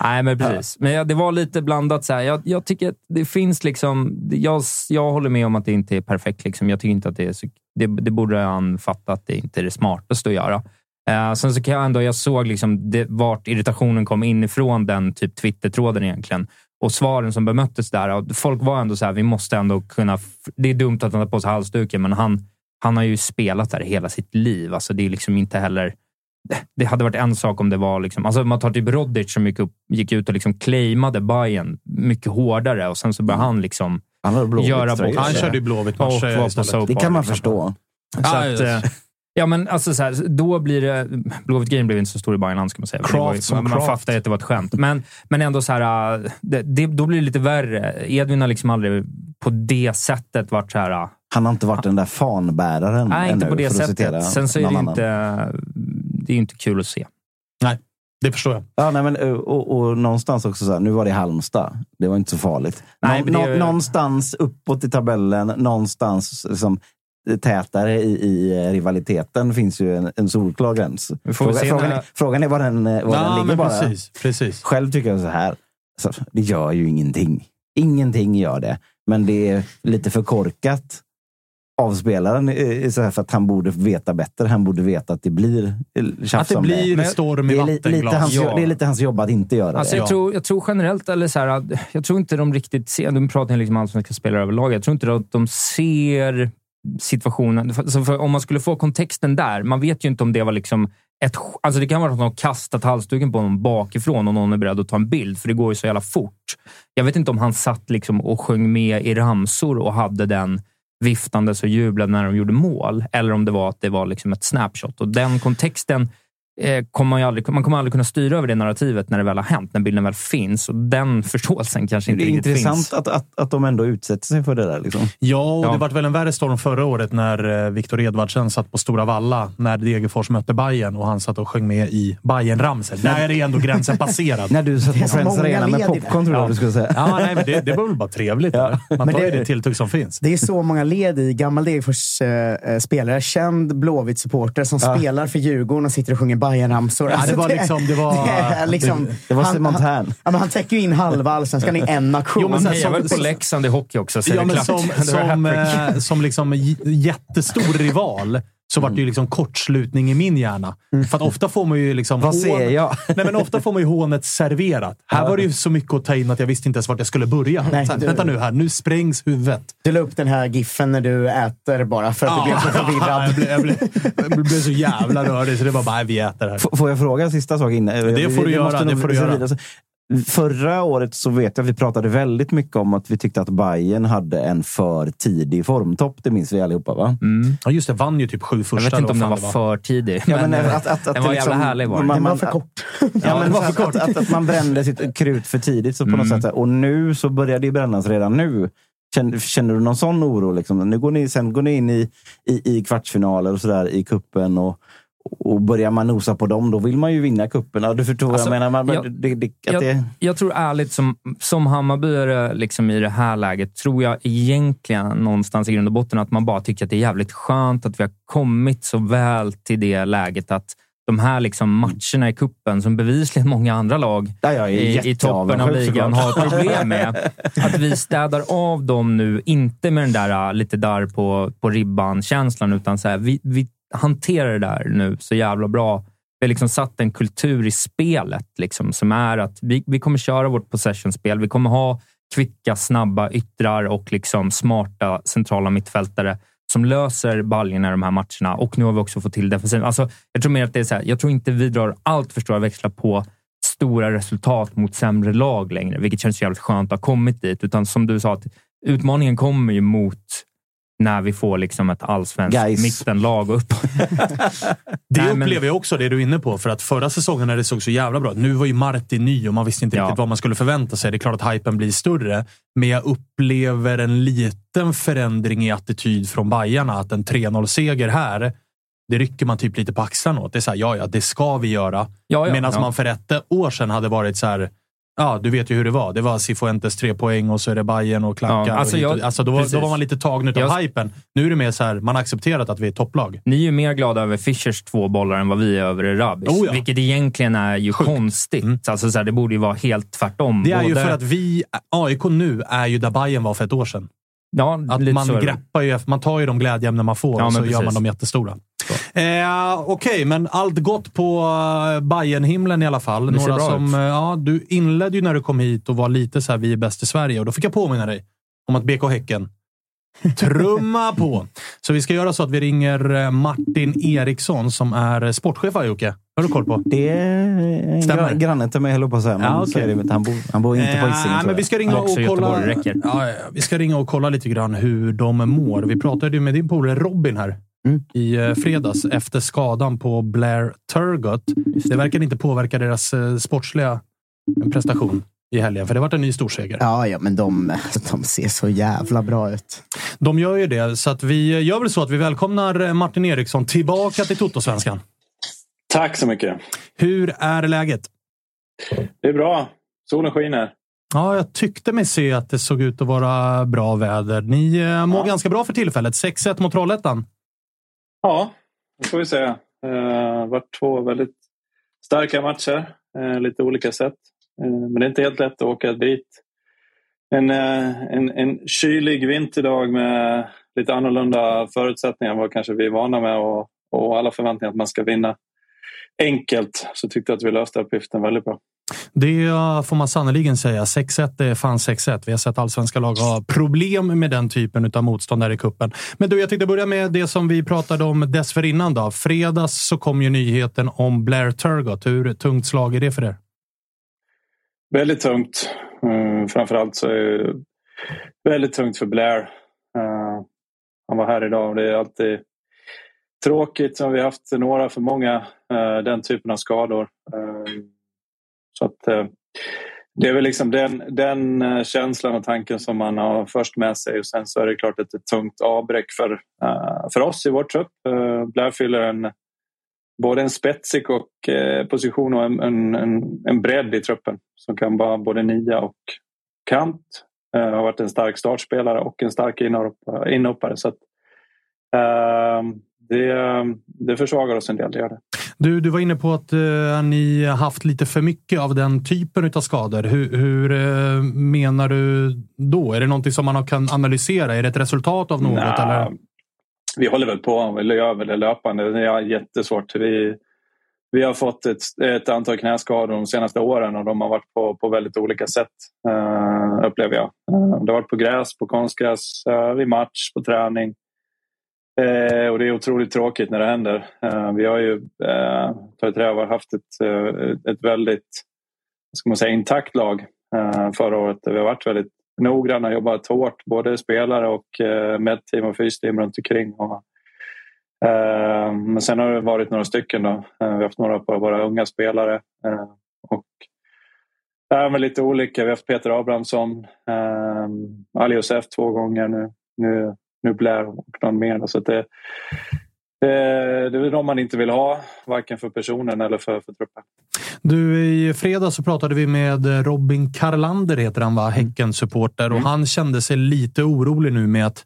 Nej, men precis. Men ja, det var lite blandat. Så här. Jag, jag tycker att det finns liksom... Jag, jag håller med om att det inte är perfekt. Liksom. Jag tycker inte att det är så... Det, det borde han fatta att det inte är det smartaste att göra. Eh, sen så kan jag ändå... Jag såg liksom det, vart irritationen kom inifrån den typ Twitter-tråden egentligen. Och svaren som bemöttes där. Och folk var ändå så här, vi måste ändå kunna... Det är dumt att han tar på sig halsduken, men han, han har ju spelat där hela sitt liv. Alltså det är liksom inte heller... Det hade varit en sak om det var... Liksom, alltså man tar typ Rodic som gick, upp, gick ut och liksom claimade Bayern mycket hårdare och sen så började han liksom... Han Göra bort Han körde ju blåvitt Och match var på istället. Det kan man liksom. förstå. Så att, ja, men alltså så här, då blir det... Blåvitt-grejen blev inte så stor i Bayernland, ska man säga. Ju- Craft som man man ju att det var ett skämt. Men, men ändå så här... Det, det, då blir det lite värre. Edvin har liksom aldrig på det sättet varit så här... Han har inte varit den där fanbäraren Nej, inte ännu, på det sättet. Sen så är det någon inte... Det är ju inte kul att se. Det förstår jag. Ja, nej, men, eh, och, och någonstans också så här, nu var det Halmstad. Det var inte så farligt. Nej, Nå, det ju- Någonstans uppåt i tabellen, någonstans liksom, tätare i, i eh, rivaliteten finns ju en, en solklar gräns. Fråga, frågan, när- är, frågan är var den, eh, var den Ja, ligger men bara. precis, precis. Själv tycker jag så här. Så, det gör ju ingenting. Ingenting gör det. Men det är lite för korkat av spelaren eh, så här för att han borde veta bättre. Han borde veta att det blir tjafs Att det blir Men storm i det. är li, lite vattenglas. hans, Ja. det är lite hans jobb att inte göra Alltså, det. jag, Ja. tror, jag tror generellt, eller så här, jag tror inte de riktigt ser... Nu pratar jag liksom allsvenska spelare överlag. Jag tror inte att de ser situationen. För, så för om man skulle få kontexten där, man vet ju inte om det var liksom ett... Alltså det kan vara att någon har kastat halsduken på honom bakifrån och någon är beredd att ta en bild, för det går ju så jävla fort. Jag vet inte om han satt liksom och sjöng med i ramsor och hade den viftandes och jublade när de gjorde mål, eller om det var att det var liksom ett snapshot. Och den kontexten kommer man, ju aldrig, man kommer aldrig kunna styra över det narrativet när det väl har hänt, när bilden väl finns. Och den förståelsen kanske inte Det är riktigt intressant finns. att, att, att de ändå utsätter sig för det där. Liksom. Ja, och Ja. det vart väl en värre storm förra året när eh, Viktor Edvardsen satt på Stora Valla när Degerfors mötte Bayern och han satt och sjöng med i Bayern-ramsor. Där är ändå gränsen passerad. När du satt Det på Friends Arena med det. popcorn, tror jag du skulle säga. Ja, nej, men det, det var väl bara trevligt. eller? Man Men tar ju det- det tilltugg som finns. Det är så många led i. Gammal Degerfors eh, eh, spelare, känd Blåvitt-supporter som spelar för Djurgården och sitter och sjunger Bajen-ramsor. Ja, det var liksom- det var- det liksom Det var han, Simon han, Tern. ja, men han täcker ju in halva allsvenskan i en aktion. Jo, men Han sen- hejar som- väl på som- Leksand i hockey också, så är Ja, det men klart. som, som, hattrick. eh, som liksom jättestor rival så vart det ju liksom kortslutning i min hjärna. För att ofta får man ju liksom... Vad ser jag? Nej, men ofta får man ju hånet serverat. Här var det ju så mycket att ta in att jag visste inte ens vart jag skulle börja. Nej, här, du- Vänta nu här, nu sprängs huvudet. Du la upp den här giffen när du äter bara för att du blev så förvirrad. jag, blev, jag, blev, jag blev så jävla rörig så det var bara, nej, vi äter här. F- Får jag fråga en sista sak innan? Det får du göra, det får du göra. Förra året så vet jag att vi pratade väldigt mycket om att vi tyckte att Bayern hade en för tidig formtopp. Det minns vi allihopa, va? Mm. Ja, just det. Vann ju typ sju första. Jag vet inte om den var det för tidig. Ja, men eh, att- att- att den var det jävla liksom- härlig var man- Den var för kort. Ja, Ja, men var att, för att, att, att man brände sitt krut för tidigt så på något Mm. sätt. Och nu så börjar det brännas redan nu. Känner, känner du någon sån oro? Liksom? Nu går ni, sen går ni in i, i, i kvartsfinaler och sådär i kuppen och, och börjar man nosa på dem, då vill man ju vinna kuppen. Ja, du förstår Alltså, vad jag menar. Man, jag- det, det, att jag, det, jag tror ärligt, som, som Hammarbyare liksom i det här läget, tror jag egentligen någonstans i grund och botten att man bara tycker att det är jävligt skönt att vi har kommit så väl till det läget att de här liksom matcherna i kuppen som bevisligen många andra lag i, i toppen av ligan har problem med. Att vi städar av dem nu, inte med den där äh, lite där på, på ribban-känslan, utan så här, vi, vi hanterar det där nu så jävla bra vi har liksom satt en kultur i spelet liksom, som är att vi, vi kommer köra vårt possession-spel. Vi kommer ha kvicka, snabba yttrar och liksom smarta centrala mittfältare som löser baljorna i de här matcherna. Och nu har vi också fått till defensiven. Alltså, jag tror mer att det är så här, jag tror inte vi drar allt för stora växlar på stora resultat mot sämre lag längre, vilket känns jävligt skönt att ha kommit dit. Utan som du sa, att utmaningen kommer ju mot när vi får liksom ett allsvenskt Guys. mittenlag upp. Det Nej, men- upplever jag också, det du är inne på. För att förra säsongen när det såg så jävla bra ut. Nu var ju Martin ny och man visste inte Ja. riktigt vad man skulle förvänta sig. Det är klart att hypen blir större, men jag upplever en liten förändring i attityd från Bajarna. Att en 3-0-seger här, det rycker man typ lite på axlarna åt. Det är så här, ja, ja, det ska vi göra. Ja, ja, Medan ja. man för ett år sedan hade varit så här, ja, du vet ju hur det var. Det var Cifuentes tre poäng och så är det Bayern och klackar. Ja, alltså och jag- alltså då, var- precis. då var man lite tagen utav Jag- hypen. Nu är det mer så här, man har accepterat att vi är topplag. Ni är ju mer glada över Fischers två bollar än vad vi är över Erabis. Oh ja. Vilket egentligen är ju Sjukt. konstigt. Mm. Alltså, så här, det borde ju vara helt tvärtom. Det är ju Både- för att vi, AIK nu, är ju där Bayern var för ett år sedan. ja, Att man greppar ju, man tar ju de glädjeämnen man får Ja, och så men gör man precis. dem jättestora. Eh, Okej, men allt gott på uh, Bayern-himlen i alla fall. Några som, ut. eh, ja, du inledde ju när du kom hit och var lite så här, vi är bäst i Sverige. Och då fick jag påminna dig om att BK Häcken trumma på. Så vi ska göra så att vi ringer eh, Martin Eriksson som är eh, sportchef här, Jocke. Har du koll på? Det är Stämmer. gra- grannen till mig, höll på att säga. Men Ja, är det, han, bor, han bor inte på Eh, Hisingen, tror men vi ska ringa och kolla. Ja, vi ska ringa och kolla lite grann hur de mår. Vi pratade ju med din polare Robin här Mm. i eh, fredags efter skadan på Blair Turgott. Det verkar inte påverka deras eh, sportsliga prestation i helgen, för det varit en ny storseger. Ja, ja, men de, de ser så jävla bra ut. De gör ju det, så att vi gör väl så att vi välkomnar eh, Martin Eriksson tillbaka till Toto-svenskan. Tack så mycket. Hur är läget? Det är bra. Solen skiner. Ja, jag tyckte mig se att det såg ut att vara bra väder. Ni eh, mår Ja. ganska bra för tillfället. 6-1 mot Trollhättan. Ja, det får vi säga. Det har varit två väldigt starka matcher. Eh, lite olika sätt. Eh, men det är inte helt lätt att åka dit. En, eh, en, en kylig vinterdag med lite annorlunda förutsättningar än vad kanske vi är vana med och, och alla förväntningar att man ska vinna enkelt. Så tyckte jag att vi löste uppgiften väldigt bra. Det får man sannerligen säga. 6-1 är fan 6-1. Vi har sett allsvenska lag ha problem med den typen av motstånd där i kuppen. Men du, jag tänkte börja med det som vi pratade om dessförinnan. Då. Fredags så kom ju nyheten om Blair Turgott. Hur tungt slag är det för er? Väldigt tungt. Eh, framförallt så är det väldigt tungt för Blair. Eh, han var här idag och det är alltid tråkigt vi har haft några för många eh, den typen av skador. Så att eh, det är väl liksom den, den eh, känslan och tanken som man har först med sig och sen så är det klart att det är ett tungt avbräck för, eh, för oss i vår trupp. Blair fyller en både en spetsig och, position och en, en, en, bredd i truppen som kan vara både nia och kant. Han har varit en stark startspelare och en stark inhoppare. Så att, ehm, det, det försvagar oss en del, det gör det. Du, du var inne på att eh, ni haft lite för mycket av den typen av skador. Hur, hur eh, menar du då? Är det någonting som man kan analysera? Är det ett resultat av något? Nja, eller? Vi håller väl på, vi gör väl det löpande. Det är jättesvårt. Vi, vi har fått ett, ett antal knäskador de senaste åren och de har varit på, på väldigt olika sätt, uh, upplever jag. Uh, det har varit på gräs, på konstgräs, uh, vid match, på träning. Eh, och det är otroligt tråkigt när det händer. Eh, vi har ju eh, tagit har haft ett, eh, ett väldigt ska man säga, intakt lag eh, förra året. Vi har varit väldigt noggranna, jobbat hårt, både spelare och eh, medteam och fysteam runt omkring. Och, eh, men sen har det varit några stycken. Då. Eh, vi har haft några på våra unga spelare. Och äh, men lite olika. Vi har haft Peter Abrahamsson, eh, Ali Josef två gånger nu. nu nu Blair och någon mer. Så det, det, är de man inte vill ha, varken för personen eller för, för truppen. Du, i fredag så pratade vi med Robin Karlander, heter han va? Häcken-supporter. Och Mm. han kände sig lite orolig nu med att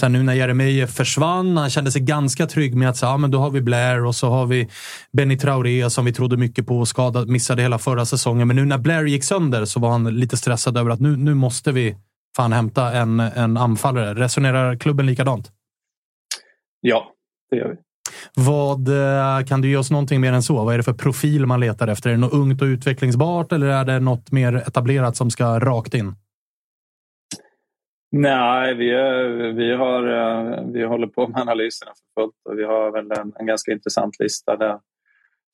sen nu när Jeremejeff försvann, han kände sig ganska trygg med att så, ja, men då har vi Blair och så har vi Benny Traoré som vi trodde mycket på och skadad, missade hela förra säsongen. Men nu när Blair gick sönder så var han lite stressad över att nu, nu måste vi fan hämta en, en anfallare. Resonerar klubben likadant? Ja, det gör vi. Vad, eh, kan du ge oss någonting mer än så? Vad är det för profil man letar efter? Är det något ungt och utvecklingsbart eller är det något mer etablerat som ska rakt in? Nej, vi, är, vi, har, eh, vi håller på med analyserna för fullt och vi har väl en, en ganska intressant lista där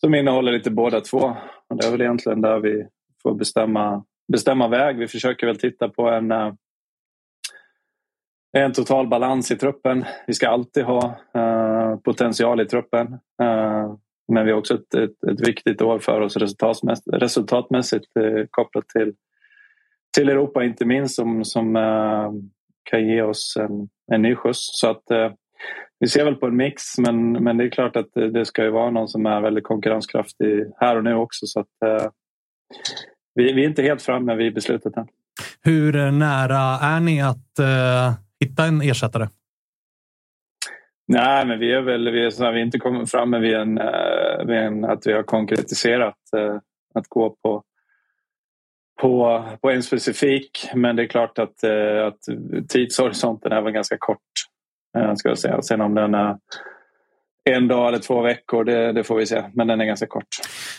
som innehåller lite båda två. Och det är väl egentligen där vi får bestämma, bestämma väg. Vi försöker väl titta på en, eh, en total balans i truppen. Vi ska alltid ha uh, potential i truppen. Uh, men vi har också ett, ett, ett, viktigt år för oss resultatmässigt, resultatmässigt uh, kopplat till, till Europa inte minst som, som eh, kan ge oss en, en ny skjuts. Så att, vi ser väl på en mix men, men det är klart att det ska ju vara någon som är väldigt konkurrenskraftig här och nu också. Så att, vi, vi är inte helt framme vid beslutet än. Hur nära är ni att hitta en ersättare? Nej, men vi är väl vi är, så vi är inte kommit fram vid en, eh, vid en, att vi har konkretiserat eh, att gå på, på, på en specifik. Men det är klart att, eh, att tidshorisonten är väl ganska kort. Ska jag säga. Sen om den är en dag eller två veckor, det, det, får vi se. Men den är ganska kort.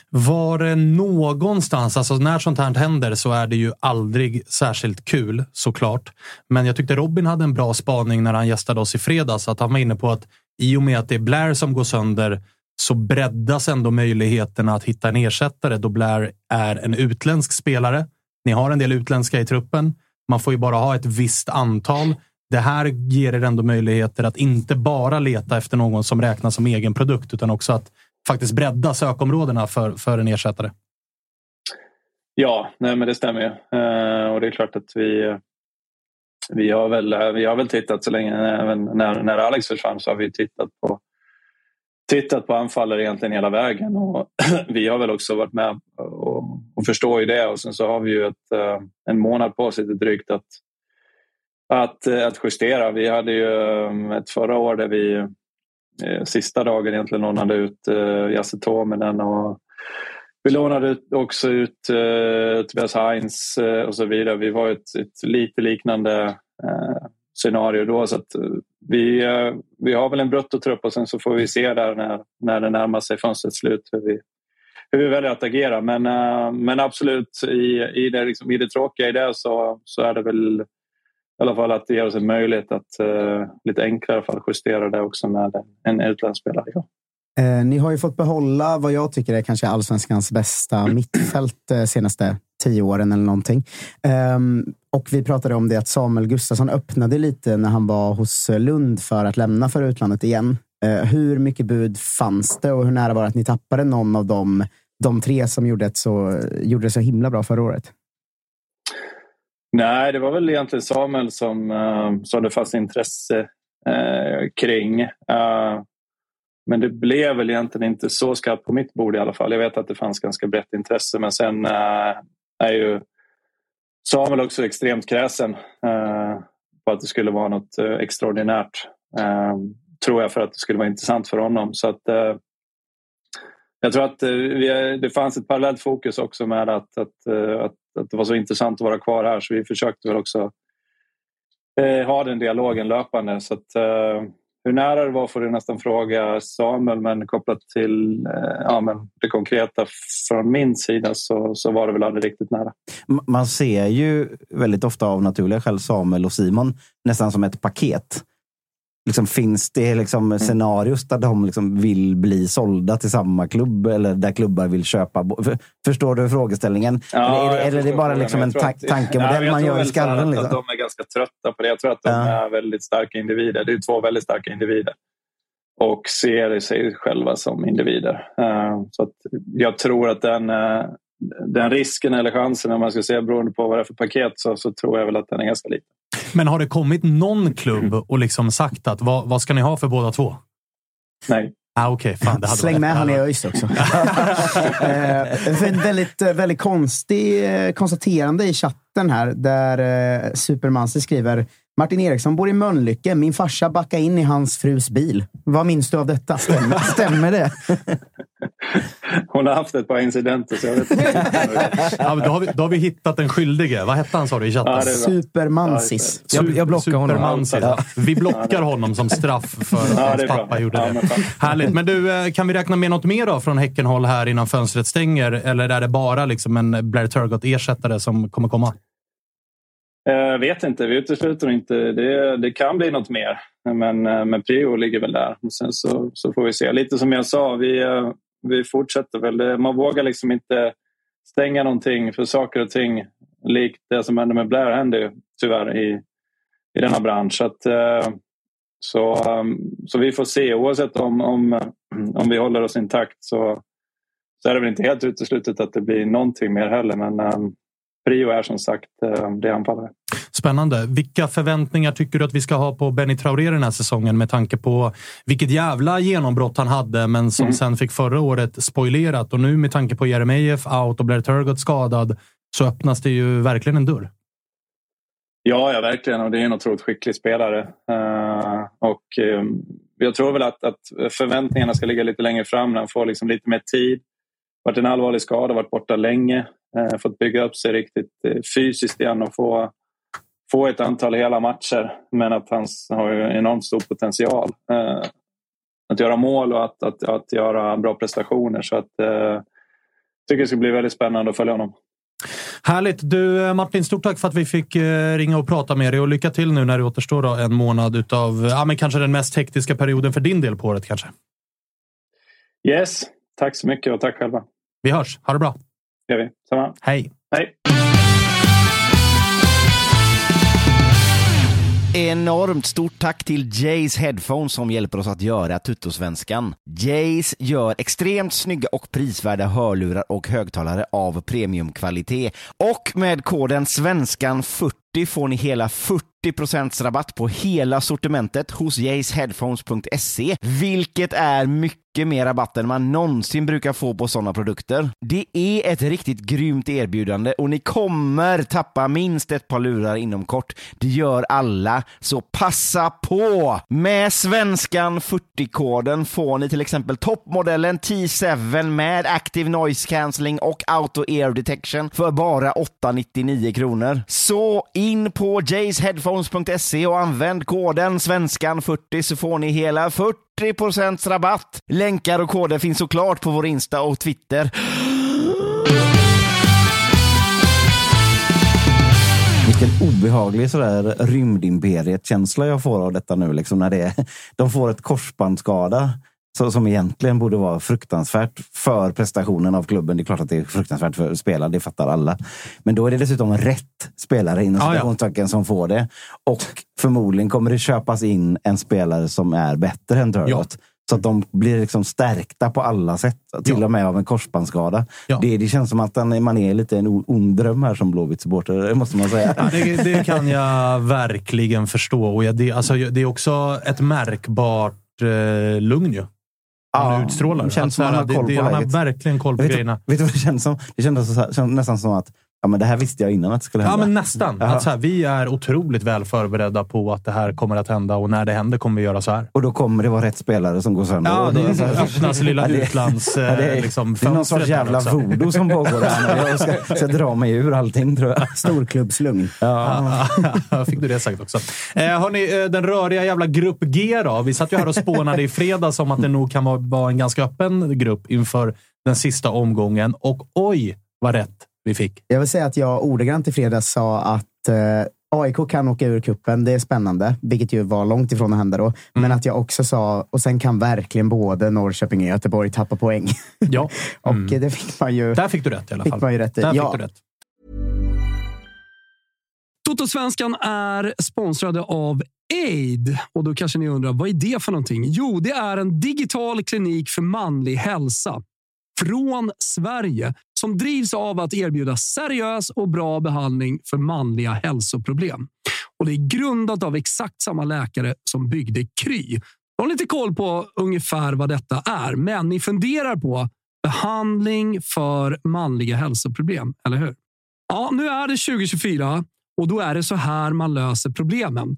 Var det någonstans, alltså när sånt här händer så är det ju aldrig särskilt kul såklart. Men jag tyckte Robin hade en bra spaning när han gästade oss i fredags. Att han var inne på att i och med att det är Blair som går sönder så breddas ändå möjligheterna att hitta en ersättare då Blair är en utländsk spelare. Ni har en del utländska i truppen. Man får ju bara ha ett visst antal det här ger er ändå möjligheter att inte bara leta efter någon som räknas som egen produkt, utan också att faktiskt bredda sökområdena för, för en ersättare. Ja, nej, men det stämmer ju. Uh, och det är klart att vi, vi, har väl, eh, vi har väl tittat så länge, även när, när Alex försvann så har vi tittat på tittat på anfallare egentligen hela vägen och vi har väl också varit med och, och förstår ju det och sen så har vi ju ett, uh, en månad på oss lite drygt att att, eh, att justera. Vi hade ju eh, ett förra år där vi eh, sista dagen egentligen lånade ut Jasse Tominen och vi lånade också ut Tobias Heinz och så vidare. Vi var ett, ett lite liknande scenario då. Så att vi, vi har väl en bruttotrupp och sen så får vi se där när, när det närmar sig fönstrets slut hur vi, hur vi väljer att agera. Men, men absolut, i, i, det, liksom, i det tråkiga i det så, så är det väl i alla fall att det ger oss en möjlighet att uh, lite enklare fall justera det också med en utländsk spelare. Ja. Eh, ni har ju fått behålla vad jag tycker är kanske allsvenskans bästa mittfält eh, senaste tio åren eller någonting. Eh, och vi pratade om det att Samuel Gustafsson öppnade lite när han var hos Lund för att lämna för utlandet igen. Hur mycket bud fanns det och hur nära var det att ni tappade någon av dem, de tre som gjorde, ett så, gjorde det så himla bra förra året? Nej, det var väl egentligen Samuel som, uh, som det fanns intresse uh, kring. Uh, men det blev väl egentligen inte så skarpt på mitt bord i alla fall. Jag vet att det fanns ganska brett intresse men sen uh, är ju Samuel också extremt kräsen på att det skulle vara något extraordinärt. tror jag för att det skulle vara intressant för honom. Så att, jag tror att vi, det fanns ett parallellt fokus också med att, att, att att det var så intressant att vara kvar här så vi försökte väl också eh, ha den dialogen löpande. Så att, eh, hur nära det var får du nästan fråga Samuel men kopplat till eh, ja, men det konkreta från min sida så, så var det väl aldrig riktigt nära. Man ser ju väldigt ofta av naturliga skäl Samuel och Simon nästan som ett paket liksom, finns det liksom mm. scenarios där de liksom vill bli sålda till samma klubb eller där klubbar vill köpa? Förstår du frågeställningen? Ja, eller, eller är det bara liksom en ta tankemodell ja, man gör i skallen? Liksom? Att de är ganska trötta på det. Jag tror att de ja. är väldigt starka individer. Det är två väldigt starka individer och ser sig själva som individer. Uh, så jag tror att den, uh, den risken eller chansen, om man ska säga beroende på vad det är för paket, så, så tror jag väl att den är ganska liten. Men har det kommit någon klubb och liksom sagt att vad, vad ska ni ha för båda två? Nej. Ah, okay. Fan, Släng med han i ÖIS också. eh, väldigt, väldigt konstig eh, konstaterande i chatten här där eh, Supermansi skriver Martin Eriksson bor i Mölnlycke. Min farsa backade in i hans frus bil. Vad minns du av detta? Stämmer, stämmer det? Hon har haft ett par incidenter så jag vet inte. Ja, men då, har vi, då har vi hittat den skyldige. Vad hette han sa du i chatten? Ja, det är bra. Supermansis. Jag, jag blockar honom. Ja. Vi blockar honom som straff för att Ja, hans är bra. pappa gjorde Ja, det. men. Härligt. Men du, eh, kan vi räkna med något mer då från Häckenhåll här innan fönstret stänger? Eller är det bara liksom en Blair Turgott-ersättare som kommer komma? Jag vet inte, vi utesluter inte. Det, det kan bli något mer. Men, eh, men prio ligger väl där. Och sen så, så får vi se. Lite som jag sa, vi, eh, vi fortsätter väl. Man vågar liksom inte stänga någonting för saker och ting likt det som hände med Blair händer ju tyvärr i, i denna bransch. Så, att, eh, så, ehm, så vi får se. Oavsett om, om, om vi håller oss intakt så, så är det väl inte helt uteslutet att det blir någonting mer heller. Men ehm, prio är som sagt eh, det anfallare. Spännande. Vilka förväntningar tycker du att vi ska ha på Benny Traoré den här säsongen med tanke på vilket jävla genombrott han hade, men som Mm. sen fick förra året spoilerat. Och nu med tanke på Jeremejeff out och Blair Turgott skadad så öppnas det ju verkligen en dörr. Ja, ja, verkligen. Och det är en otroligt skicklig spelare. Eh, och eh, jag tror väl att, att förväntningarna ska ligga lite längre fram när han får liksom lite mer tid. Varit en allvarlig skada, varit borta länge. Eh, fått bygga upp sig riktigt eh, fysiskt igen och få, få ett antal hela matcher. Men att han har ju enormt stor potential. Eh, att göra mål och att, att, att göra bra prestationer. Så att, eh, tycker det ska bli väldigt spännande att följa honom. Härligt! Du Martin, stort tack för att vi fick ringa och prata med dig och lycka till nu när det återstår då en månad utav ja, men kanske den mest hektiska perioden för din del på året kanske. Yes, tack så mycket och tack själva. Vi hörs. Ha det bra. Det gör vi. Samma. Hej! Hej! Enormt stort tack till Jays Headphones som hjälper oss att göra Tuttosvenskan. Jays gör extremt snygga och prisvärda hörlurar och högtalare av premiumkvalitet. Och med koden SVENSKAN40 får ni hela 40% rabatt på hela sortimentet hos jaysheadphones.se, vilket är mycket mer rabatt än man någonsin brukar få på sådana produkter. Det är ett riktigt grymt erbjudande och ni kommer tappa minst ett par lurar inom kort. Det gör alla, så passa på! Med svenskan 40-koden får ni till exempel toppmodellen T7 med Active Noise Cancelling och Auto Ear Detection för bara 899 kronor. Så in på jaysheadphones.se och använd koden svenskan40 så får ni hela 40% rabatt. Länkar och koder finns såklart på vår Insta och Twitter. Vilken obehaglig sådär rymdimperiet-känsla jag får av detta nu. Liksom, när det är, de får ett korsbandsskada så, som egentligen borde vara fruktansvärt för prestationen av klubben. Det är klart att det är fruktansvärt för spelare, det fattar alla. Men då är det dessutom rätt spelare inom Ja, ja. citationstecken som får det. Och förmodligen kommer det köpas in en spelare som är bättre än Turgott. Så att de blir liksom stärkta på alla sätt. Till Ja. och med av en korsbandsskada. Ja. Det, det känns som att den- man är lite en ond dröm här som Blåvitt-supporter. Det måste man säga. Ja, det, det kan jag verkligen förstå. Och jag, det, alltså, det är också ett märkbart eh, lugn ju. Han Ja, utstrålar. det känns Att som han har koll det, på Han har verkligen koll på Vet grejerna. vet du vad det känns som? Det kändes, så kändes nästan som att ja, men det här visste jag innan att det skulle Ja, hända. men nästan. Ja. Att så här, vi är otroligt väl förberedda på att det här kommer att hända och när det händer kommer vi göra så här. Och då kommer det vara rätt spelare som går sönder. Ja, det så här- öppnas lilla Ja, det- utlands... ja, det, eh, är, liksom, det är någon sorts jävla voodoo som pågår här. Jag ska, ska dra mig ur allting tror jag. Storklubbslugn. Ja. Ja, fick du det sagt också. Eh, hörni, eh, den röriga jävla grupp G då. Vi satt ju här och spånade i fredags om att det nog kan vara en ganska öppen grupp inför den sista omgången. Och oj, vad rätt vi fick. Jag vill säga att jag ordagrant i fredags sa att eh, AIK kan åka ur kuppen. Det är spännande, vilket ju var långt ifrån att hända då. Men att jag också sa, och sen kan verkligen både Norrköping och Göteborg tappa poäng. Ja, och Mm. det fick man ju, där fick du rätt i alla fick fall. man ju rätt i. Där Ja, fick du rätt. Totosvenskan är sponsrade av Aid. Och då kanske ni undrar, vad är det för någonting? Jo, det är en digital klinik för manlig hälsa från Sverige som drivs av att erbjuda seriös och bra behandling för manliga hälsoproblem. Och Det är grundat av exakt samma läkare som byggde Kry. Jag har lite koll på ungefär vad detta är, men ni funderar på behandling för manliga hälsoproblem, eller hur? Ja, nu är det 2024 Och då är det så här man löser problemen.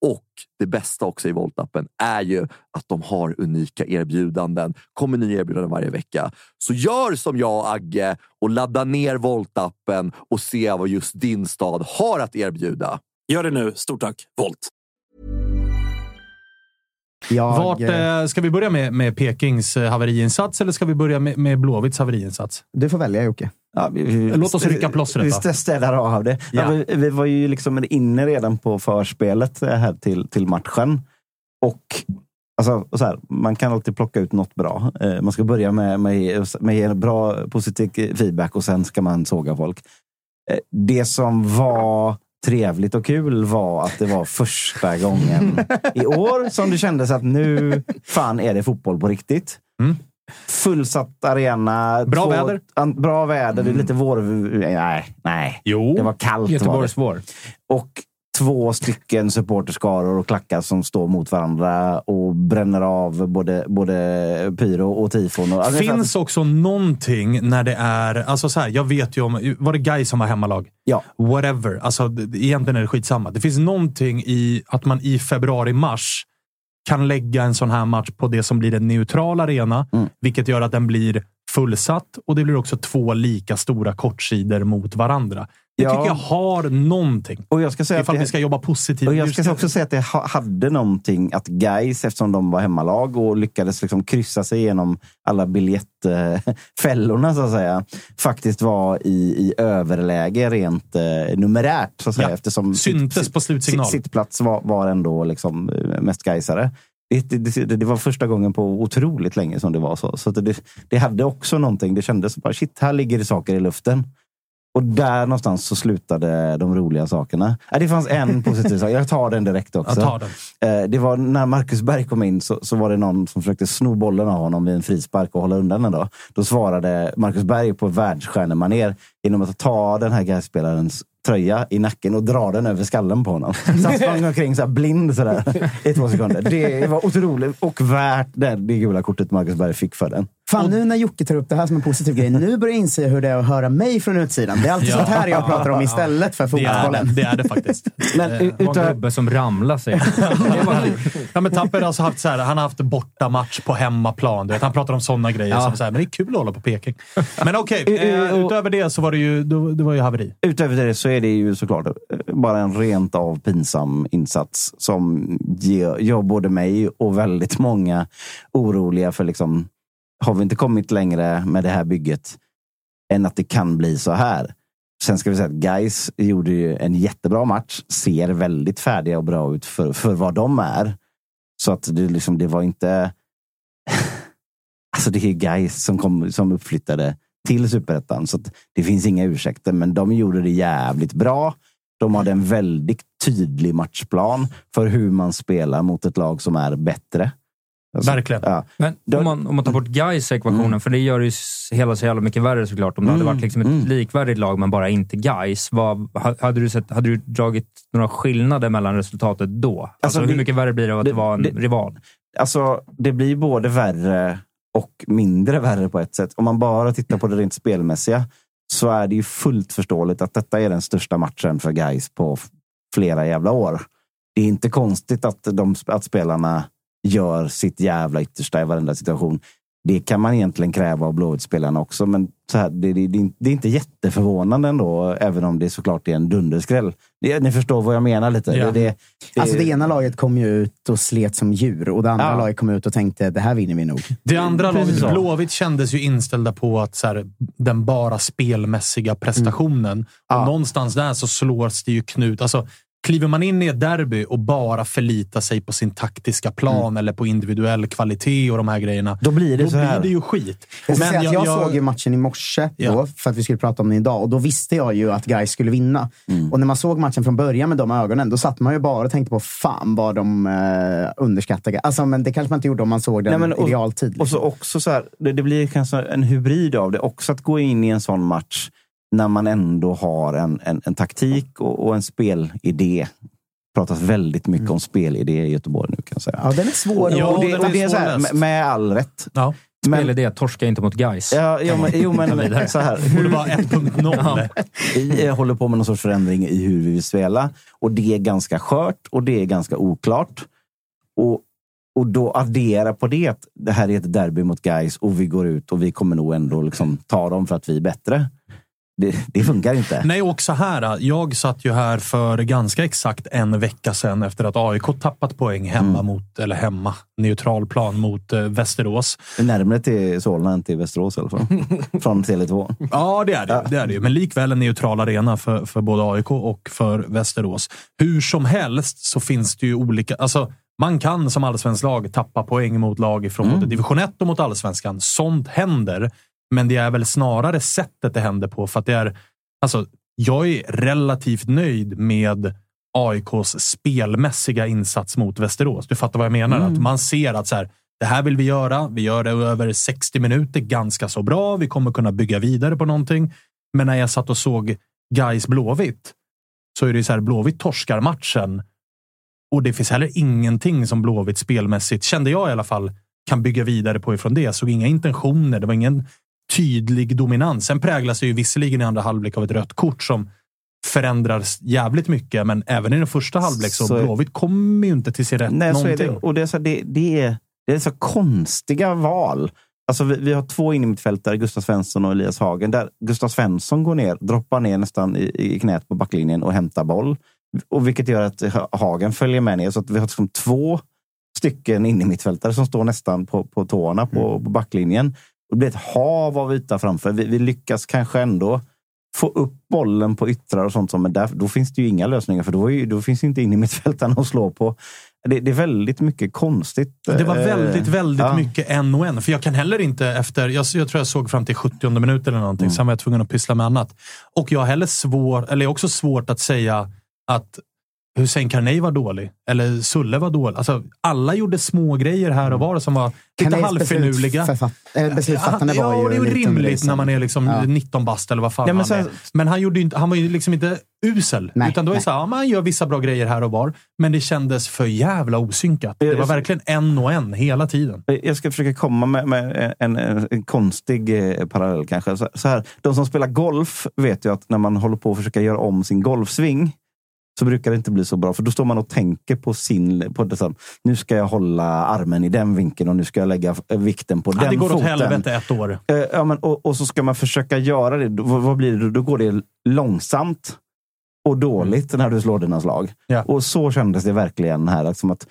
Och det bästa också i Volt-appen är ju att de har unika erbjudanden. kommer nya erbjudanden varje vecka. Så gör som jag och Agge och ladda ner Volt-appen och se vad just din stad har att erbjuda. Gör det nu. Stort tack, Volt! Jag, Vart, eh, eh, ska vi börja med, med Pekings eh, haveriinsats eller ska vi börja med, med Blåvitts haveriinsats? Du får välja Jocke. Ja, vi, vi, Låt oss rycka plåstret Vi städar av det. Ja. Ja. vi, vi var ju liksom inne redan på förspelet eh, här till, till matchen. Och alltså, så här, Man kan alltid plocka ut något bra. Eh, Man ska börja med, med, med bra positiv feedback och sen ska man såga folk. Eh, Det som var trevligt och kul var att det var första gången i år som det kändes att nu fan är det fotboll på riktigt. Mm. Fullsatt arena. Bra väder. an- Bra väder. Det är lite vår... Nej, nej. Jo. Det var kallt. Var det. Göteborgs vår. Och två stycken supporterskaror och klackar som står mot varandra och bränner av både, både pyro och tifon. Och, alltså, finns också någonting när det är... Alltså så här, jag vet ju om... Var det Guy som var hemmalag? Ja. Whatever. Alltså, egentligen är det skitsamma. Det finns någonting i att man i februari-mars kan lägga en sån här match på det som blir en neutral arena, Mm. vilket gör att den blir fullsatt och det blir också två lika stora kortsidor mot varandra. Det Ja. tycker jag har någonting. och jag ska säga att Ifall det, vi ska jobba positivt. och jag ska också säga att det ha- hade någonting att guys eftersom de var hemmalag och lyckades liksom kryssa sig igenom alla biljettfällorna så att säga, faktiskt var i, i överläge rent eh, numerärt. Så att säga, Ja. eftersom Syntes sitt- på slutsignal. Sitt, sittplats var, var ändå liksom eh, mest gaisare. Det, det, det, var första gången på otroligt länge som det var så. så att det, det hade också någonting. Det kändes bara, shit, här ligger det saker i luften. Och där någonstans så slutade de roliga sakerna. Äh, det fanns en positiv sak. Jag tar den direkt också. Jag tar den. Eh, Det var när Marcus Berg kom in så, så var det någon som försökte sno bollen av honom vid en frispark och hålla undan den. Då, då svarade Marcus Berg på världsstjärnemanér genom att ta den här Gais-spelarens tröja i nacken och dra den över skallen på honom. Så han sprang omkring så här blind sådär, i två sekunder. Det var otroligt och värt det, det gula kortet Marcus Berg fick för den. Fan, nu när Jocke tar upp det här som en positiv grej, nu börjar jag inse hur det är att höra mig från utsidan. Det är alltid Ja. sånt här jag pratar om istället för Det är det, fotbollen. det, är det faktiskt. Men Eh, Det var en gubbe som ramlade sig. Ja, men Tapper har alltså haft så här, han har haft bortamatch på hemmaplan. Du vet, han pratar om sådana grejer. Ja. Som så här, men det är kul att hålla på Peking. Men okej, Eh, eh, och- utöver det så var det ju, det var ju haveri. utöver det så är det ju såklart eh, bara en rent av pinsam insats som ger, gör både mig och väldigt många oroliga för liksom, har vi inte kommit längre med det här bygget än att det kan bli så här? Sen ska vi säga att Guys gjorde ju en jättebra match, ser väldigt färdiga och bra ut för, för vad de är. Så att det, liksom, det var inte... alltså det är Guys som, kom, som uppflyttade till superettan. Så att det finns inga ursäkter, men de gjorde det jävligt bra. De hade en väldigt tydlig matchplan för hur man spelar mot ett lag som är bättre. Alltså, Verkligen. Ja. Men om man, om man tar bort Gais ekvationen, Mm. för det gör ju s- hela så jävla mycket värre såklart. Om det hade Mm, varit liksom ett mm. likvärdigt lag, men bara inte Gais. Vad, hade, du sett, hade du dragit några skillnader mellan resultatet då? Alltså, Alltså, hur det- mycket värre blir det av att det, det- var en det- rival? Alltså, det blir både värre och mindre värre på ett sätt. Om man bara tittar på det rent spelmässiga så är det ju fullt förståeligt att detta är den största matchen för guys på flera jävla år. Det är inte konstigt att, de, att spelarna gör sitt jävla yttersta i varenda situation. Det kan man egentligen kräva av Blåvitt-spelarna också, men så här, det, det, det, är inte- det är inte jätteförvånande ändå, även om det såklart är en dunderskräll. Det, ni förstår vad jag menar lite. Ja. Det, det, det, Alltså det ena laget kom ju ut och slet som djur och det andra Ja. laget kom ut och tänkte det här vinner vi nog. Det andra laget. Blåvitt, kändes ju inställda på att så här, den bara spelmässiga prestationen. Och Ja. någonstans där så slås det ju knut. Alltså, kliver man in i ett derby och bara förlitar sig på sin taktiska plan eller på individuell kvalitet och de här grejerna, då blir det då blir det ju skit. Jag, Men säga att jag, såg ju matchen i morse Ja. då, för att vi skulle prata om den idag och då visste jag ju att Gais skulle vinna. Mm. Och när man såg matchen från början med de ögonen, då satt man ju bara och tänkte på fan vad de eh, underskattade. Alltså, men det kanske man inte gjorde om man såg den Nej, men och- i realtid. Och så liksom. också så här, det, det blir kanske en hybrid av det. Också att gå in i en sån match när man ändå har en, en, en taktik och, och en spelidé. Det pratas väldigt mycket om spelidé i Göteborg nu kan jag säga. Ja, den är svår. Ja, och det, den och är det är så här, med, med all rätt. Ja. Men, Spelidé, torska inte mot Gais. ja, jo, men, jo, men så här. Det borde vara 1.0. Vi håller på med någon sorts förändring i hur vi vill spela. Och det är ganska skört och det är ganska oklart. Och, och då addera på det att det här är ett derby mot guys och vi går ut och vi kommer nog ändå liksom ta dem för att vi är bättre. Det, det funkar inte. Nej, och så här. Jag satt ju här för ganska exakt en vecka sedan efter att AIK tappat poäng hemma Mm. mot, eller hemma, neutral plan mot eh, Västerås. Närmare till Solna än till Västerås i alla fall. Från Tele2. Ja, det är det, ju, det är det. Men likväl en neutral arena för, för både AIK och för Västerås. Hur som helst så finns det ju olika... Alltså, man kan som allsvensk lag tappa poäng mot lag från Mm. både division 1 och mot allsvenskan. Sånt händer. Men det är väl snarare sättet det händer på. För att det är, alltså, jag är relativt nöjd med AIKs spelmässiga insats mot Västerås. Du fattar vad jag menar? Mm. Att man ser att så här, det här vill vi göra. Vi gör det över 60 minuter ganska så bra. Vi kommer kunna bygga vidare på någonting. Men när jag satt och såg Gais Blåvitt så är det så här, Blåvitt torskar matchen. Och det finns heller ingenting som Blåvitt spelmässigt, kände jag i alla fall, kan bygga vidare på ifrån det. Jag såg inga intentioner. Det var ingen tydlig dominans. Sen präglas det ju visserligen i andra halvlek av ett rött kort som förändrar jävligt mycket. Men även i den första halvlek så, Så- Blåvitt kommer ju inte till sin rätt Nej, så är någonting. det. Och det är, så, det, det, är, det är så konstiga val. Alltså vi, vi har två innermittfältare, Gustav Svensson och Elias Hagen. Där Gustav Svensson går ner, droppar ner nästan i, i knät på backlinjen och hämtar boll. Och vilket gör att Ha- Hagen följer med ner. Så att vi har liksom två stycken innermittfältare som står nästan på, på tårna på, på backlinjen. Och det blir ett hav av yta framför. Vi, vi lyckas kanske ändå få upp bollen på yttrar och sånt. Men där, då finns det ju inga lösningar, för då, ju, då finns inte innermittfältarna att slå på. det, det är väldigt mycket konstigt. Det var eh, väldigt, väldigt ja. mycket en och en. För jag kan heller inte efter... Jag, jag tror jag såg fram till 70 minut eller någonting. Sen var jag tvungen att pyssla med annat. Och jag har heller svår, eller också svårt att säga att Hussein Carney var dålig. Eller Sulle var dålig. Alltså, alla gjorde små grejer här och var som var lite Carneys halvfinurliga. beslutsförfatt- äh, beslutsfattande ja, var ju det är ju rimligt underligt. när man är liksom Ja. 19 bast eller vad fan Ja, men han är. Men han, gjorde inte, han var ju liksom inte usel. Nej, utan då är det så här, ja, man gör vissa bra grejer här och var. Men det kändes för jävla osynkat. Det var verkligen en och en hela tiden. Jag ska försöka komma med, med en, en, en konstig eh, parallell kanske. Så, så här, de som spelar golf vet ju att när man håller på att försöka göra om sin golfsving så brukar det inte bli så bra. För då står man och tänker på sin... På det, så här, nu ska jag hålla armen i den vinkeln och nu ska jag lägga vikten på Ja, den det går åt foten. helvete ett år. Eh, ja, men, och, och så ska man försöka göra det. Då, vad blir det? då? Går det långsamt och dåligt när du slår dina slag. Ja. Och så kändes det verkligen här. Liksom att,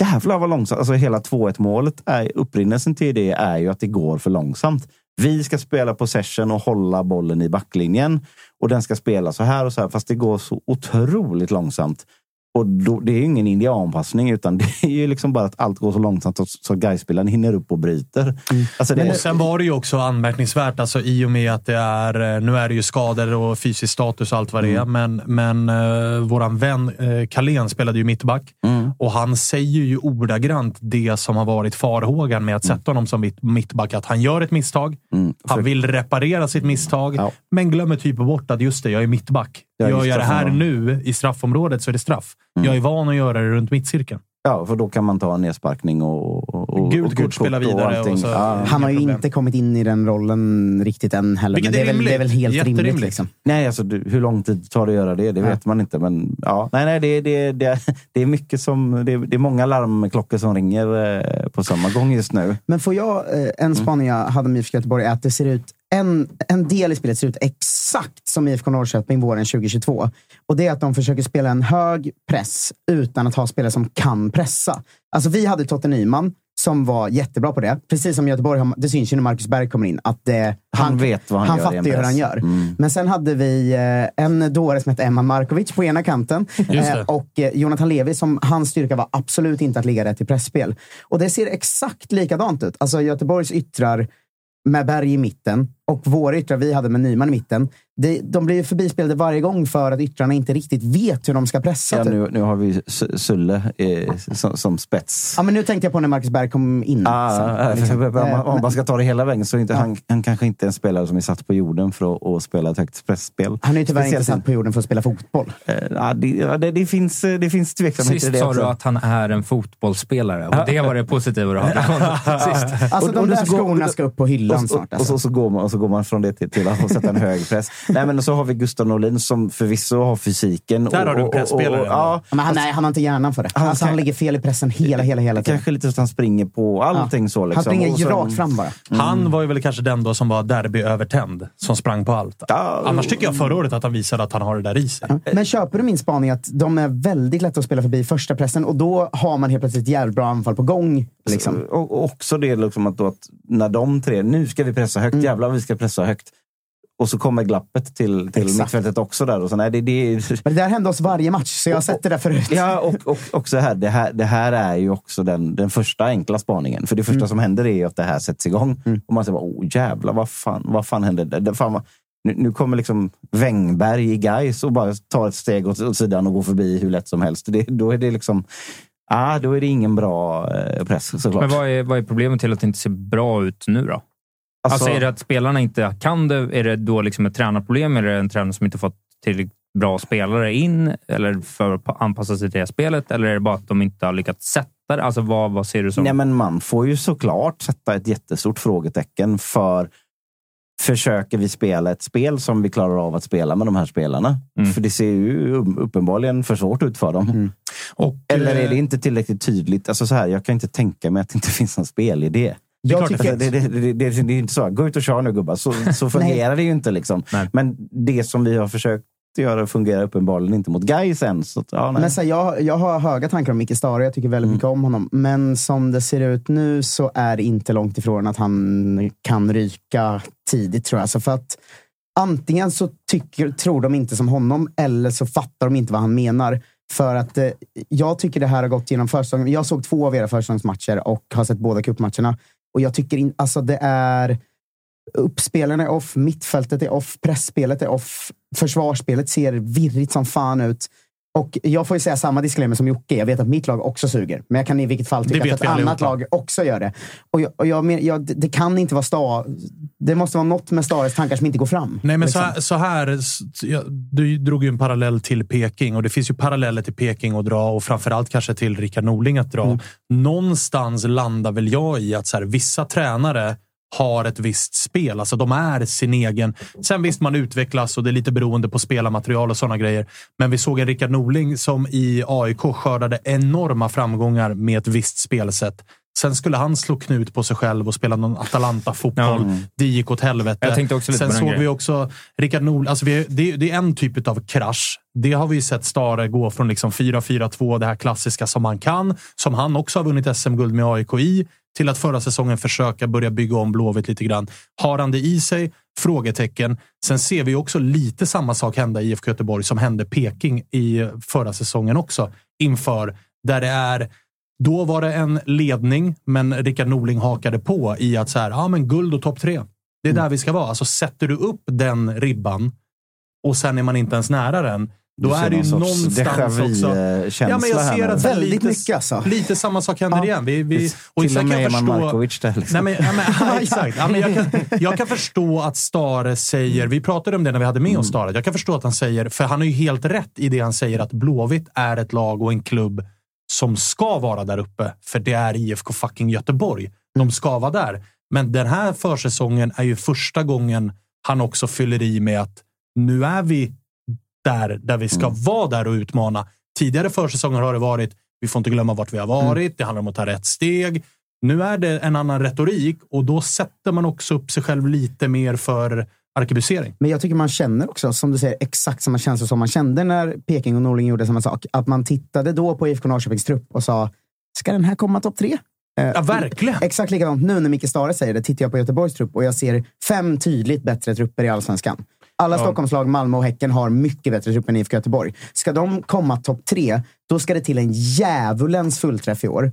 jävlar vad långsamt. Alltså hela 2-1 målet, är, upprinnelsen till det är ju att det går för långsamt. Vi ska spela possession och hålla bollen i backlinjen. Och den ska spela så här och så här, fast det går så otroligt långsamt. Och då, det är ju ingen indianpassning, utan det är ju liksom bara att allt går så långsamt så, så Gais-spelaren hinner upp och bryter. Alltså det, Och sen var det ju också anmärkningsvärt, alltså, i och med att det är, eh, nu är det ju skador och fysisk status och allt vad det är, men, men uh, våran vän uh, Carlén spelade ju mittback Mm. och han säger ju ordagrant det som har varit farhågan med att sätta honom som mitt, mittback. Att han gör ett misstag, Mm. han vill reparera sitt misstag, Ja. men glömmer typ bort att just det, jag är mittback. Ja, Gör jag det här nu i straffområdet så är det straff. Mm. Jag är van att göra det runt mittcirkeln. Ja, för då kan man ta en nedsparkning och, och, och, Gult och kort, spela och vidare allting. och så- Ja. Han har ju inte kommit in i den rollen riktigt än heller. Vilket men det är, väl, det är väl helt rimligt. Liksom. Nej, alltså du, hur lång tid tar det att göra det? Det Ja. vet man inte. Men ja, nej, nej, det, det, det, det är mycket som... Det, är- det är många larmklockor som ringer eh, på samma gång just nu. Men får jag, eh, Mm. en spaning jag hade med IFK Göteborg är att det ser ut en, en del i spelet ser ut exakt som IFK Norrköping våren 2022. Och det är att de försöker spela en hög press utan att ha spelare som kan pressa. Alltså vi hade Totte Nyman som var jättebra på det. Precis som Göteborg, det syns ju när Marcus Berg kommer in. Att det, Han vet vad han han gör fattar hur han gör. Mm. Men sen hade vi eh, en dåre som hette Eman Markovic på ena kanten. Eh, och eh, Jonathan Levi, som hans styrka var absolut inte att ligga rätt i pressspel. Och det ser exakt likadant ut. Alltså Göteborgs yttrar med Berg i mitten och våra yttrar vi hade med Nyman i mitten. Det, de blir ju förbispelade varje gång för att yttrarna inte riktigt vet hur de ska pressa. Ja, typ. nu, nu har vi Sulle eh, som, som spets. Ja, men nu tänkte jag på när Marcus Berg kom in. Ah, sen, ah, liksom. om, man, Eh, om man ska ta det hela vägen så är inte Ja. han, han kanske inte är en spelare som är satt på jorden för att, att spela ett högt pressspel. Han är ju tyvärr inte Speciellt- satt på jorden för att spela fotboll. Eh, ja, det, ja, det, det, finns, eh, det finns tveksamhet i Sist det sa också. du att han är en fotbollsspelare och det var det positiva du hade sist. Alltså Och- de och där skorna ska upp på hyllan och, snart. och, och, Alltså. så, så, går man, och så går man från det till, till att sätta en hög press. Nej, men så har vi Gustav Norlin som förvisso har fysiken. Där har du en och- och- och- och- Ja, Ja, Men han, nej, han har inte hjärnan för det. Han Alltså, han ligger fel i pressen hela, hela, hela tiden. kanske lite så att han springer på allting. så liksom. Han springer Och så- rakt fram bara. Han var ju väl kanske den då som var derbyövertänd, som sprang på allt. Ja, Annars tycker jag förra året att han visade att han har det där i sig. Men köper du min spaning att de är väldigt lätta att spela förbi första pressen och då har man helt plötsligt jävligt bra anfall på gång? Liksom. Och också det liksom att, att när de tre, nu ska vi pressa högt, Mm. jävlar vi ska pressa högt. Och så kommer glappet till, till Exakt. mittfältet också där. Och så, nej, det, det, Men det där hände oss varje match, så jag har sett det där förut. Ja, och, och också här, det här, det här är ju också den, den första enkla spaningen. För det första Mm. som händer är att det här sätts igång. Och man säger, oh jävlar, vad fan, vad fan hände? Det, det, fan, vad, nu, nu kommer liksom Wängberg i Gais och bara tar ett steg åt, åt sidan och går förbi hur lätt som helst. Det, då är det liksom, ah, då är det ingen bra eh, press såklart. Men vad är, vad är problemet till att det inte ser bra ut nu då? Alltså, är det att spelarna inte kan det? Är det då liksom ett tränarproblem? Är det en tränare som inte fått tillräckligt bra spelare in? Eller för att anpassa sig till det spelet? Eller är det bara att de inte har lyckats sätta det? Alltså, vad, vad ser du som... Nej, men man får ju såklart sätta ett jättestort frågetecken för Försöker vi spela ett spel som vi klarar av att spela med de här spelarna? Mm. För det ser ju um- uppenbarligen för svårt ut för dem. Och, Eller är eh, det inte tillräckligt tydligt? Alltså så här, jag kan inte tänka mig att det inte finns en spelidé. Jag klart tycker, det, det, det, det, det är inte så. Gå ut och kör nu gubbar. Så, så fungerar det ju inte. Liksom. Men det som vi har försökt göra fungerar uppenbarligen inte mot Gais än. Så, ja, men så här, jag, jag har höga tankar om Micke Stare, jag tycker väldigt mycket om honom. Men som det ser ut nu så är det inte långt ifrån att han kan ryka tidigt tror jag. Så för att antingen så tycker, tror de inte som honom eller så fattar de inte vad han menar. För att eh, jag tycker det här har gått genom försäsongen. Jag såg två av era försäsongsmatcher och har sett båda cupmatcherna. Och jag tycker in, alltså det är... Uppspelen är off, mittfältet är off, pressspelet är off, försvarsspelet ser virrigt som fan ut. Och jag får ju säga samma disclaimer som Jocke. Jag vet att mitt lag också suger. Men jag kan i vilket fall tycka att ett annat lag också gör det. Och jag, och jag jag, det kan inte vara sta... Det måste vara något med Stares tankar som inte går fram. Nej, men så liksom. här, så här du drog ju en parallell till Peking och det finns ju paralleller till Peking att dra och framförallt kanske till Rickard Norling att dra. Någonstans landar väl jag i att så här, vissa tränare har ett visst spel. Alltså de är sin egen. Sen visst, man utvecklas och det är lite beroende på spelarmaterial och sådana grejer. Men vi såg en Rickard Norling som i AIK skördade enorma framgångar med ett visst spelsätt. Sen skulle han slå knut på sig själv och spela någon Atalanta-fotboll. Ja. Det gick åt helvete. Sen såg vi grejen. också Rickard Norling. Alltså vi, det, det är en typ av krasch. Det har vi sett Stare gå från liksom 4-4-2, det här klassiska som han kan, som han också har vunnit SM-guld med AIK i, till att förra säsongen försöka börja bygga om Blåvitt lite grann. Har han det i sig? Frågetecken. Sen ser vi också lite samma sak hända i IFK Göteborg som hände Peking i förra säsongen också. Inför, där det är då var det en ledning, men Rickard Norling hakade på i att så här, ja, men guld och topp tre. Det är Mm. där vi ska vara. Alltså sätter du upp den ribban och sen är man inte ens nära den, då Du är det ju någonstans också... Ja, men jag ser att Väldigt lite, mycket alltså. lite samma sak händer Ja. igen. Vi, vi, och Till och kan med jag Markovic där. Liksom. Nej, men, ja, men, ja, exakt. Ja, men jag, kan, jag kan förstå att Stare säger, vi pratade om det när vi hade med Mm. oss Stare, jag kan förstå att han säger, för han har ju helt rätt i det han säger att Blåvitt är ett lag och en klubb som ska vara där uppe, för det är IFK fucking Göteborg. De ska vara där. Men den här försäsongen är ju första gången han också fyller i med att nu är vi där, där vi ska vara där och utmana. Tidigare försäsonger har det varit, vi får inte glömma vart vi har varit, det handlar om att ta rätt steg. Nu är det en annan retorik och då sätter man också upp sig själv lite mer för arkebusering. Men jag tycker man känner också, som du säger, exakt samma känsla som man kände när Peking och Norling gjorde samma sak. Att man tittade då på IFK Norrköpings trupp och sa, ska den här komma topp tre? Eh, Ja, verkligen. Exakt likadant nu när Micke Stare säger det, tittar jag på Göteborgs trupp och jag ser fem tydligt bättre trupper i Allsvenskan. Alla Stockholmslag, Malmö och Häcken har mycket bättre trupp än IFK Göteborg. Ska de komma topp tre, då ska det till en djävulens fullträff i år.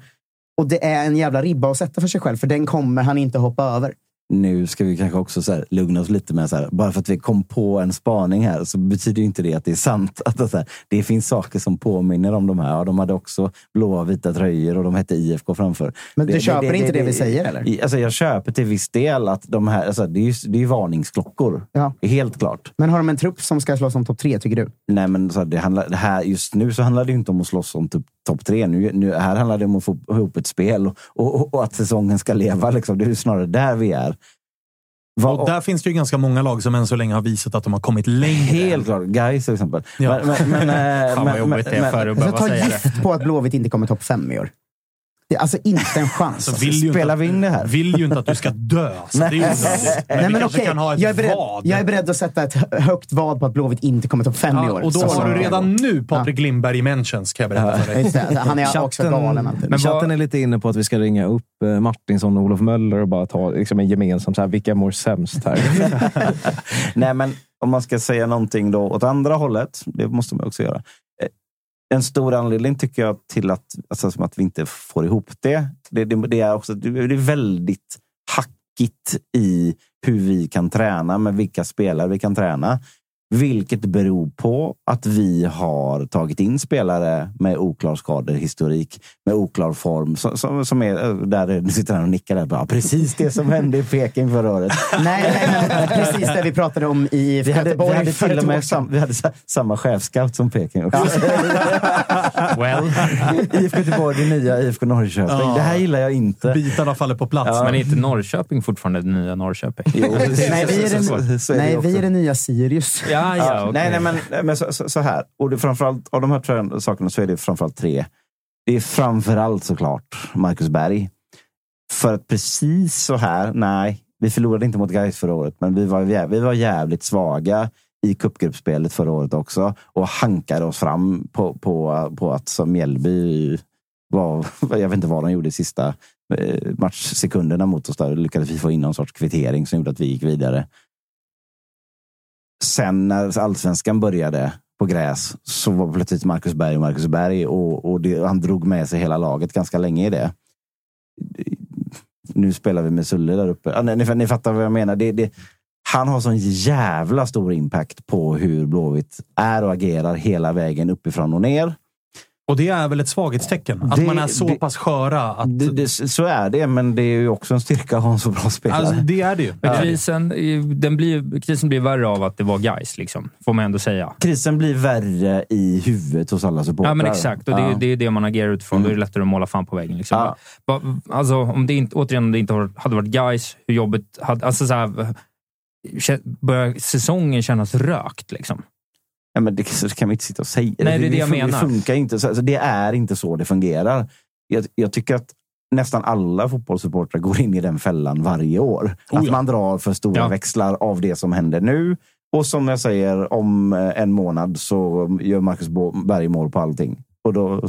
Och det är en jävla ribba att sätta för sig själv, för den kommer han inte hoppa över. Nu ska vi kanske också så här, lugna oss lite med så här, bara för att vi kom på en spaning här så betyder ju inte det att det är sant. Att det, så här, det finns saker som påminner om de här. Ja, de hade också blåa vita tröjor och de hette IFK framför. Men du köper inte det vi säger, eller? Alltså, jag köper till viss del att de här, alltså, det är ju det är varningsklockor. Ja. Helt klart. Men har de en trupp som ska slåss om topp tre, tycker du? Nej, men så det handlar, det här, just nu så handlar det inte om att slåss om typ, topp tre. Nu, nu, här handlar det om att få ihop ett spel och, och, och att säsongen ska leva. Liksom. Det är snarare där vi är. Vad- Och där finns det ju ganska många lag som än så länge har visat att de har kommit längre. Helt klart. Guys till exempel. Ja. Men, men, men, Fan vad men- jobbigt det är för att behöva säga det. gift på att Blåvitt inte kommer topp fem i år. Alltså inte en chans. Så vill ju Spelar inte, vi in det här? Vill ju inte att du ska dö. Så det är ju onödigt. Men, Nej, vi men kanske okej, kan ha ett jag, är beredd, vad. jag är beredd att sätta ett hö- högt vad på att Blåvitt inte kommer topp fem i Ja, år. och då har du redan nu Patrik Lindberg i mentions, kan jag berätta för dig. Han är också galen. Men chatten är lite inne på att vi ska ringa upp eh, Martinsson och Olof Möller och bara ta liksom, en gemensam, så här, vilka mår sämst här? Nej, men om man ska säga någonting då åt andra hållet, det måste man också göra. En stor anledning tycker jag till att, alltså, som att vi inte får ihop det, det, det, det är också det är väldigt hackigt i hur vi kan träna, med vilka spelare vi kan träna. Vilket beror på att vi har tagit in spelare med oklar skadehistorik, med oklar form. Som, som, som är, eh, där du sitter här och nickar. Där, bara, precis det som hände i Peking förra året. Nej, nej, men precis det vi pratade om i Vi hade, vi hade till och med sam, vi hade sa, samma chefscout som Peking också. Well, IFK Göteborg, det nya IFK Norrköping. Ja. Det här gillar jag inte. Bitarna faller på plats. Ja. men är inte Norrköping fortfarande det nya Norrköping? Jo, Nej, vi är det nej, vi är det nya Sirius. Ja, Ja, ja, okej. Nej, nej, men, men så, så, här. Och det framförallt, av de här tre sakerna så är det framförallt tre. Det är framförallt såklart Marcus Berg. För att precis så här, nej, vi förlorade inte mot Gais förra året, men vi var, vi var jävligt svaga i cupgruppspelet förra året också och hankade oss fram på, på, på att som Mjällby var, jag vet inte vad de gjorde i sista eh, matchsekunderna mot oss. Där lyckades vi få in någon sorts kvittering som gjorde att vi gick vidare. Sen när allsvenskan började på gräs så var plötsligt Marcus Berg Marcus Berg och, och det, han drog med sig hela laget ganska länge i det. Nu spelar vi med Sulle där uppe. Ja, ni, ni fattar vad jag menar. Det, det, han har sån jävla stor impact på hur Blåvitt är och agerar hela vägen uppifrån och ner. Och det är väl ett svaghetstecken? Att Det- man är så det- pass sköra att... Det, det, så är det, men det är ju också en styrka att ha en så bra spelare. Alltså, det är det ju. Men krisen, den blir, krisen blir värre av att det var guys liksom, får man ändå säga. Krisen blir värre i huvudet hos alla supportrar. Ja, men exakt. Och det, är- Ja. det är det man agerar utifrån. Då är det lättare att måla fan på väggen. Liksom. Ja. Alltså, om det inte, återigen, om det inte hade varit guys, hur jobbet hade... Alltså, så här, börjar säsongen kännas rökt? Liksom. Ja, men det, så kan vi inte sitta och säga. Nej, det är det jag menar. funkar inte så. Alltså, det är inte så det fungerar. Jag, jag tycker att nästan alla fotbollssupportrar går in i den fällan varje år. Oh, att ja. man drar för stora Ja. växlar av det som händer nu. Och som jag säger, om eh, en månad så gör Marcus Berg mål på allting. Och då,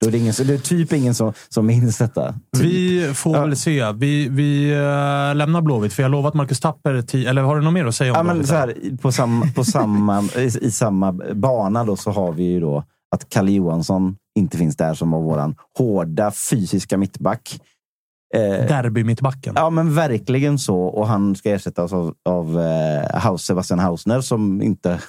då är det, ingen, det är typ ingen som, som minns detta. Typ. Vi får Ja. väl se. Vi, vi äh, lämnar Blåvitt, för jag har lovat Marcus Tapper... ti- Eller har du något mer att säga om Ja, men så här, på samma, på samma, i, i samma bana då, så har vi ju då att Kalle Johansson inte finns där som var våran hårda fysiska mittback. Eh, Derby-mittbacken. ja, men verkligen så. Och han ska ersättas av, av eh, Sebastian Hausner som inte...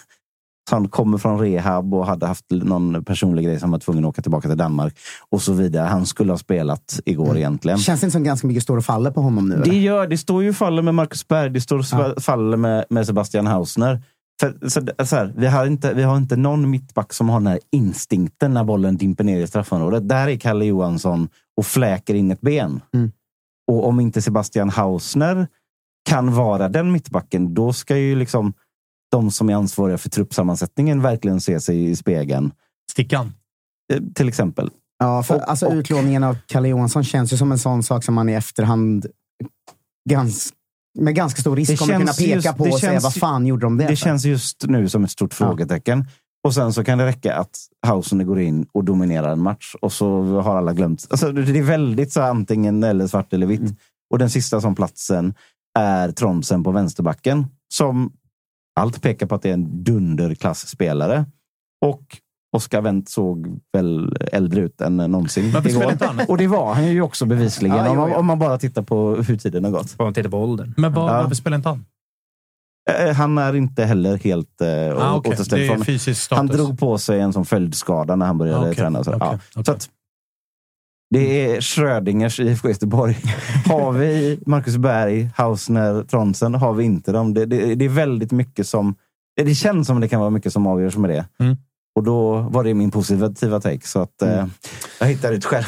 Han kommer från rehab och hade haft någon personlig grej som var tvungen att åka tillbaka till Danmark och så vidare. Han skulle ha spelat igår egentligen. Känns det inte som ganska mycket står och faller på honom nu? Det eller? gör det. står ju faller med Marcus Berg. Det står och sva- faller med, med Sebastian Hausner. För, så, så här, vi, har inte, vi har inte någon mittback som har den här instinkten när bollen dimper ner i straffområdet. Där är Kalle Johansson och fläker in ett ben. Mm. Och om inte Sebastian Hausner kan vara den mittbacken, då ska ju liksom de som är ansvariga för truppsammansättningen verkligen se sig i spegeln. Stickan. Eh, Till exempel. Ja, för Och- alltså, och- utlåningen av Kalle Johansson känns ju som en sån sak som man i efterhand gans, med ganska stor risk kommer kunna peka just- på och säga vad fan gjorde de det, Det för? känns just nu som ett stort Ja. frågetecken. Och sen så kan det räcka att Hausen går in och dominerar en match och så har alla glömt. Alltså, det är väldigt så antingen eller svart eller vitt. Mm. Och den sista som platsen är Trondsen på vänsterbacken. Som allt pekar på att det är en dunderklassspelare. Och Oskar Wendt såg väl äldre ut än någonsin. Igår. Och det var han ju också bevisligen. Ja, om, man, om man bara tittar på hur tiden har gått. Får man titta på åldern. Men var, Ja. varför spelar inte han? Eh, Han är inte heller helt eh, Ah, okej. återställd. Han drog på sig en sån följdskada när han började Ah, okej. träna. Så, Okej, ja. så att, det är Schrödingers IFK Göteborg. har vi Marcus Berg, Hausner, Tronsen har vi inte dem. Det, det, det är väldigt mycket som... Det känns som det kan vara mycket som avgörs med det. Mm. Och då var det min positiva take. Så att eh, jag hittar ut själv.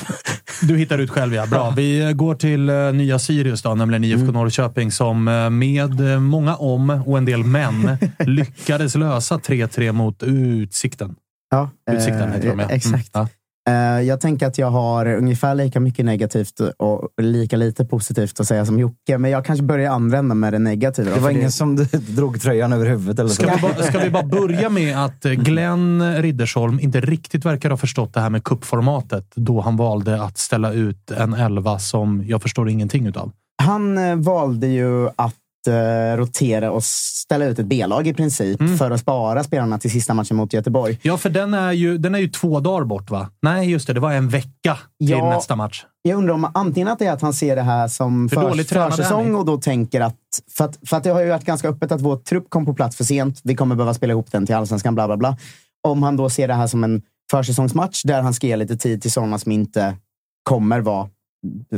Du hittar ut själv, ja. Bra. Vi går till uh, nya Sirius, då, nämligen IFK Mm. Norrköping, som eh, med eh, många om och en del men lyckades lösa 3-3 mot Utsikten. Ja, Utsikten eh, heter de, ja. Mm. Exakt. Ja. Eh, jag tänker att jag har ungefär lika mycket negativt och lika lite positivt att säga som Jocke, men jag kanske börjar andra änden med det negativa. Det var ingen som drog tröjan över huvudet. Eller. Ska vi, bara, ska vi bara börja med att eh, Glenn Riddersholm inte riktigt verkar ha förstått det här med kuppformatet då han valde att ställa ut en elva som jag förstår ingenting utav. Han eh, valde ju att eh, rotera och ställa ut ett B-lag i princip Mm. för att spara spelarna till sista matchen mot Göteborg. Ja, för den är ju, den är ju två dagar bort, va? Nej, just det. Det var en vecka till Ja. nästa match. Jag undrar om antingen att det är att han ser det här som för, försäsong och då tänker att... För, att... för att det har ju varit ganska öppet att vår trupp kom på plats för sent. Vi kommer behöva spela ihop den till allsvenskan, bla bla bla. Om han då ser det här som en försäsongsmatch där han ska ge lite tid till sådana som inte kommer vara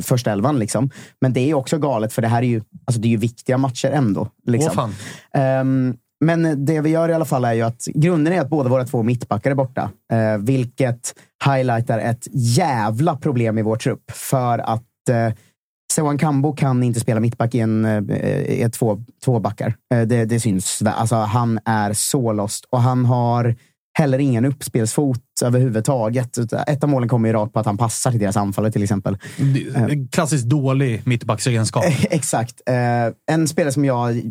första elvan. Liksom. Men det är också galet, för det här är ju, alltså det är ju viktiga matcher ändå. Liksom. Fan. Ehm, men det vi gör i alla fall är ju att grunden är att båda våra två mittbackar är borta. Uh, vilket highlightar ett jävla problem i vår trupp. För att uh, Sewan Kambo kan inte spela mittback i en, uh, i ett två, två backar. Eh, det, det syns. Alltså, han är så lost. Och han har heller ingen uppspelsfot överhuvudtaget. Ett av målen kommer ju rakt på att han passar till deras anfallare till exempel. Det- Klassiskt dålig mittbacksegenskap. Exakt. Eh, en spelare som jag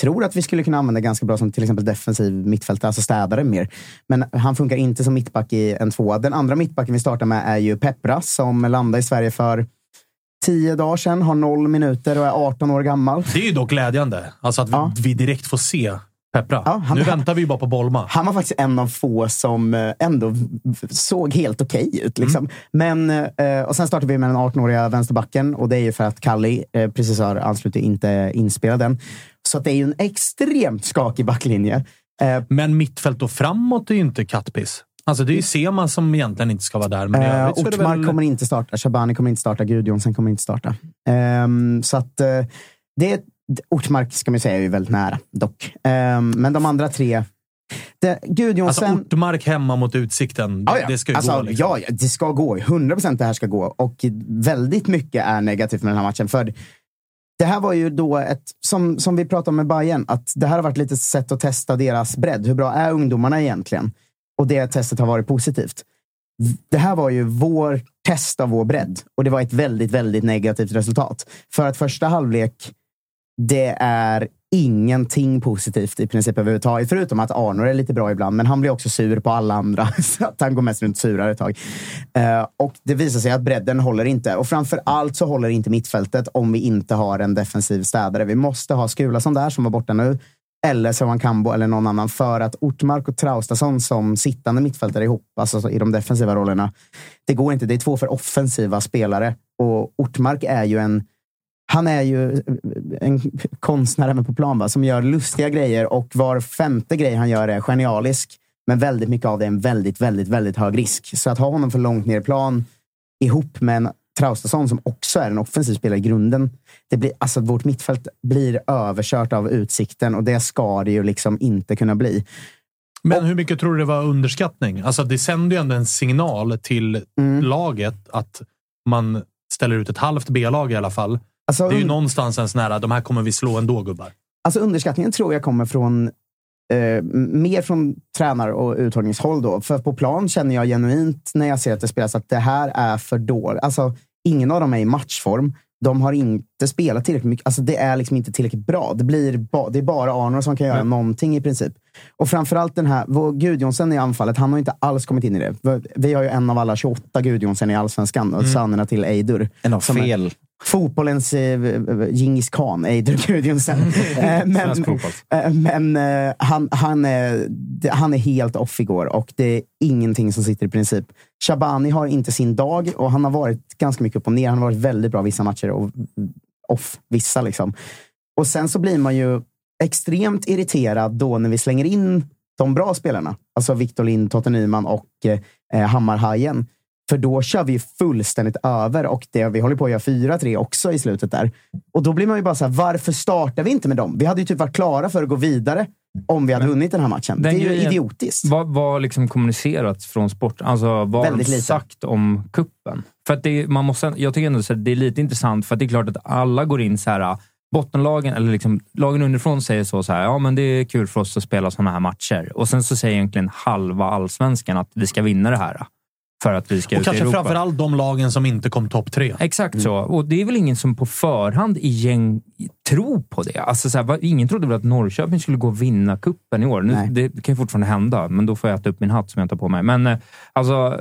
tror att vi skulle kunna använda ganska bra som till exempel defensiv mittfältare, alltså städare mer. Men han funkar inte som mittback i en tvåa. Den andra mittbacken vi startar med är ju Peppra som landade i Sverige för tio dagar sedan, har noll minuter och är 18 år gammal. Det är ju dock glädjande. Alltså att vi, Ja. vi direkt får se Peppra. Ja, han- nu väntar vi ju bara på Bolma. Han var faktiskt en av få som eh, ändå såg helt okej ut. Liksom. Men, eh, och sen startade vi med den 18-åriga vänsterbacken och det är ju för att Kalli eh, precis har anslutit inte inspelad än. Så det är ju en extremt skakig backlinje. Men mittfält och framåt är ju inte kattpiss. Alltså det är ju Sema som egentligen inte ska vara där. Men är det Ortmark väl... kommer inte starta, Shabani kommer inte starta, Gudjonsen kommer inte starta. Ehm, så att eh, det, Ortmark ska man säga är ju väldigt nära dock. Ehm, men de andra tre, det, Gudjonsen... Alltså Ortmark hemma mot Utsikten. Det, Ja, det ska ju alltså, gå. Liksom. ja, det ska gå. 100 procent det här ska gå. Och väldigt mycket är negativt med den här matchen. För det här var ju då ett, som, som vi pratade om med Bayern att det här har varit lite sätt att testa deras bredd. Hur bra är ungdomarna egentligen? Och det testet har varit positivt. Det här var ju vår test av vår bredd och det var ett väldigt, väldigt negativt resultat. För att första halvlek, det är ingenting positivt i princip överhuvudtaget. Förutom att Arnor är lite bra ibland, men han blir också sur på alla andra. Så att han går mest runt surare ett tag. Uh, och det visar sig att bredden håller inte. Och framför allt så håller inte mittfältet om vi inte har en defensiv städare. Vi måste ha Skulason där, som var borta nu. Eller Sohan Kambo eller någon annan. För att Ortmark och Traustason som sittande mittfältare ihop, alltså i de defensiva rollerna. Det går inte. Det är två för offensiva spelare. Och Ortmark är ju en han är ju en konstnär även på plan, va? som gör lustiga grejer och var femte grej han gör är genialisk. Men väldigt mycket av det är en väldigt, väldigt, väldigt hög risk. Så att ha honom för långt ner i plan ihop med en Traustason som också är en offensiv spelare i grunden. Det blir, alltså vårt mittfält blir överkört av utsikten och det ska det ju liksom inte kunna bli. Men hur mycket tror du det var underskattning? Alltså det sänder ju ändå en signal till Mm. laget att man ställer ut ett halvt B-lag i alla fall. Alltså, Det är ju någonstans en sån här, de här kommer vi slå ändå gubbar. Alltså underskattningen tror jag kommer från eh, mer från tränar och uttagningshåll. Då. För på plan känner jag genuint när jag ser att det spelas att det här är för dåligt. Alltså, ingen av dem är i matchform. De har inte spelat tillräckligt mycket. Alltså, det är liksom inte tillräckligt bra. Det, blir ba, det är bara Arnor som kan göra någonting i princip. Och framförallt den här, vår Gudjonsen i anfallet, han har inte alls kommit in i det. Vi har ju en av alla 28 Gudjonsen i allsvenskan och sönerna till Eidur. En av Som är- fel. Fotbollens eh, Djingis khan. Eh, men Svensk fotboll. eh, men eh, han, han, är, han är helt off igår och det är ingenting som sitter i princip. Shabani har inte sin dag och han har varit ganska mycket upp och ner. Han har varit väldigt bra vissa matcher och off vissa. Liksom. Och sen så blir man ju extremt irriterad då när vi slänger in de bra spelarna. Alltså Victor Lind, Totte Nyman och eh, Hammarhajen. För då kör vi fullständigt över och det, vi håller på att göra 4-3 också i slutet där. Och då blir man ju bara så här, varför startar vi inte med dem? Vi hade ju typ varit klara för att gå vidare om vi hade vunnit den här matchen. Den det är ju idiotiskt. Vad var liksom kommunicerat från sport? Alltså, vad har de lite. sagt om kuppen? För att det, man måste, jag tycker ändå att det är lite intressant, för det är klart att alla går in så här bottenlagen, eller liksom, lagen underifrån säger så, så här, ja men det är kul för oss att spela sådana här matcher. Och sen så säger egentligen halva allsvenskan att vi ska vinna det här. För att vi ska Och ut i kanske Europa. framförallt de lagen som inte kom topp tre. Exakt så. Och det är väl ingen som på förhand igen tror på det. Alltså så här, ingen trodde väl att Norrköping skulle gå och vinna kuppen i år. Nu, Nej. det kan ju fortfarande hända, men då får jag äta upp min hatt som jag tar på mig. Men eh, alltså,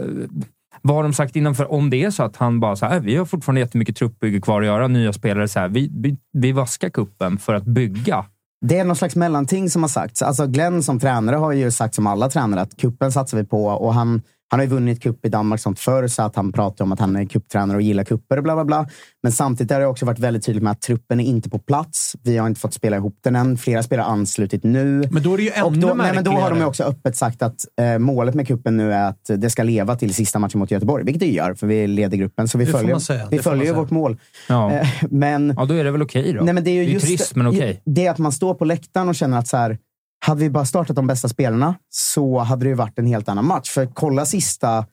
vad har de sagt innan? För om det är så att han bara så här, "Äh, vi har fortfarande jättemycket truppbygge kvar att göra, nya spelare, så här, vi, vi, vi vaskar kuppen för att bygga. Det är någon slags mellanting som har sagts. Alltså Glenn som tränare har ju sagt som alla tränare att kuppen satsar vi på och han, han har ju vunnit kupp i Danmark sånt förr så att han pratar om att han är kupptränare och gillar kupper och bla bla bla. Men samtidigt har det också varit väldigt tydligt med att truppen är inte på plats. Vi har inte fått spela ihop den än. Flera spelare har anslutit nu. Men då är det ju ännu då, nej, men då har de också öppet sagt att eh, målet med kuppen nu är att det ska leva till sista matchen mot Göteborg. Vilket det gör, för vi leder gruppen. Så vi Det följer, vi Det följer vårt mål. Ja, Eh, men ja då är det väl okej då. Nej, men det är ju det är just trist, men okej. Det är att man står på läktaren och känner att så här, hade vi bara startat de bästa spelarna så hade det ju varit en helt annan match. För kolla sista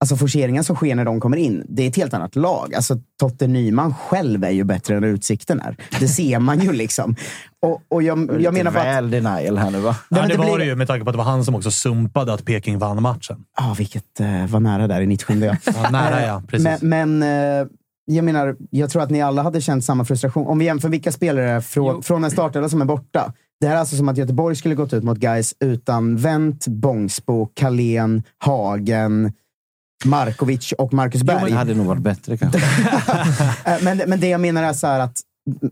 alltså forceringen som sker när de kommer in. Det är ett helt annat lag. Alltså, Totte Nyman själv är ju bättre än Utsikten är. Det ser man ju liksom. Och, och jag, jag menar bara att... väl denial här nu va? Ja, men det det var blir- det ju med tanke på att det var han som också sumpade att Peking vann matchen. Ah, vilket eh, var nära där i 97. Ja. Ja, nära ja, precis. Men, men eh, jag menar, jag tror att ni alla hade känt samma frustration. Om vi jämför vilka spelare från, Jo. från en startelva som är borta. Det här är alltså som att Göteborg skulle gått ut mot Gais utan Wendt, Bångsbo, Kalén, Hagen, Markovic och Marcus Berg. Det hade nog varit bättre kanske. Eh, men, men det jag menar är så här att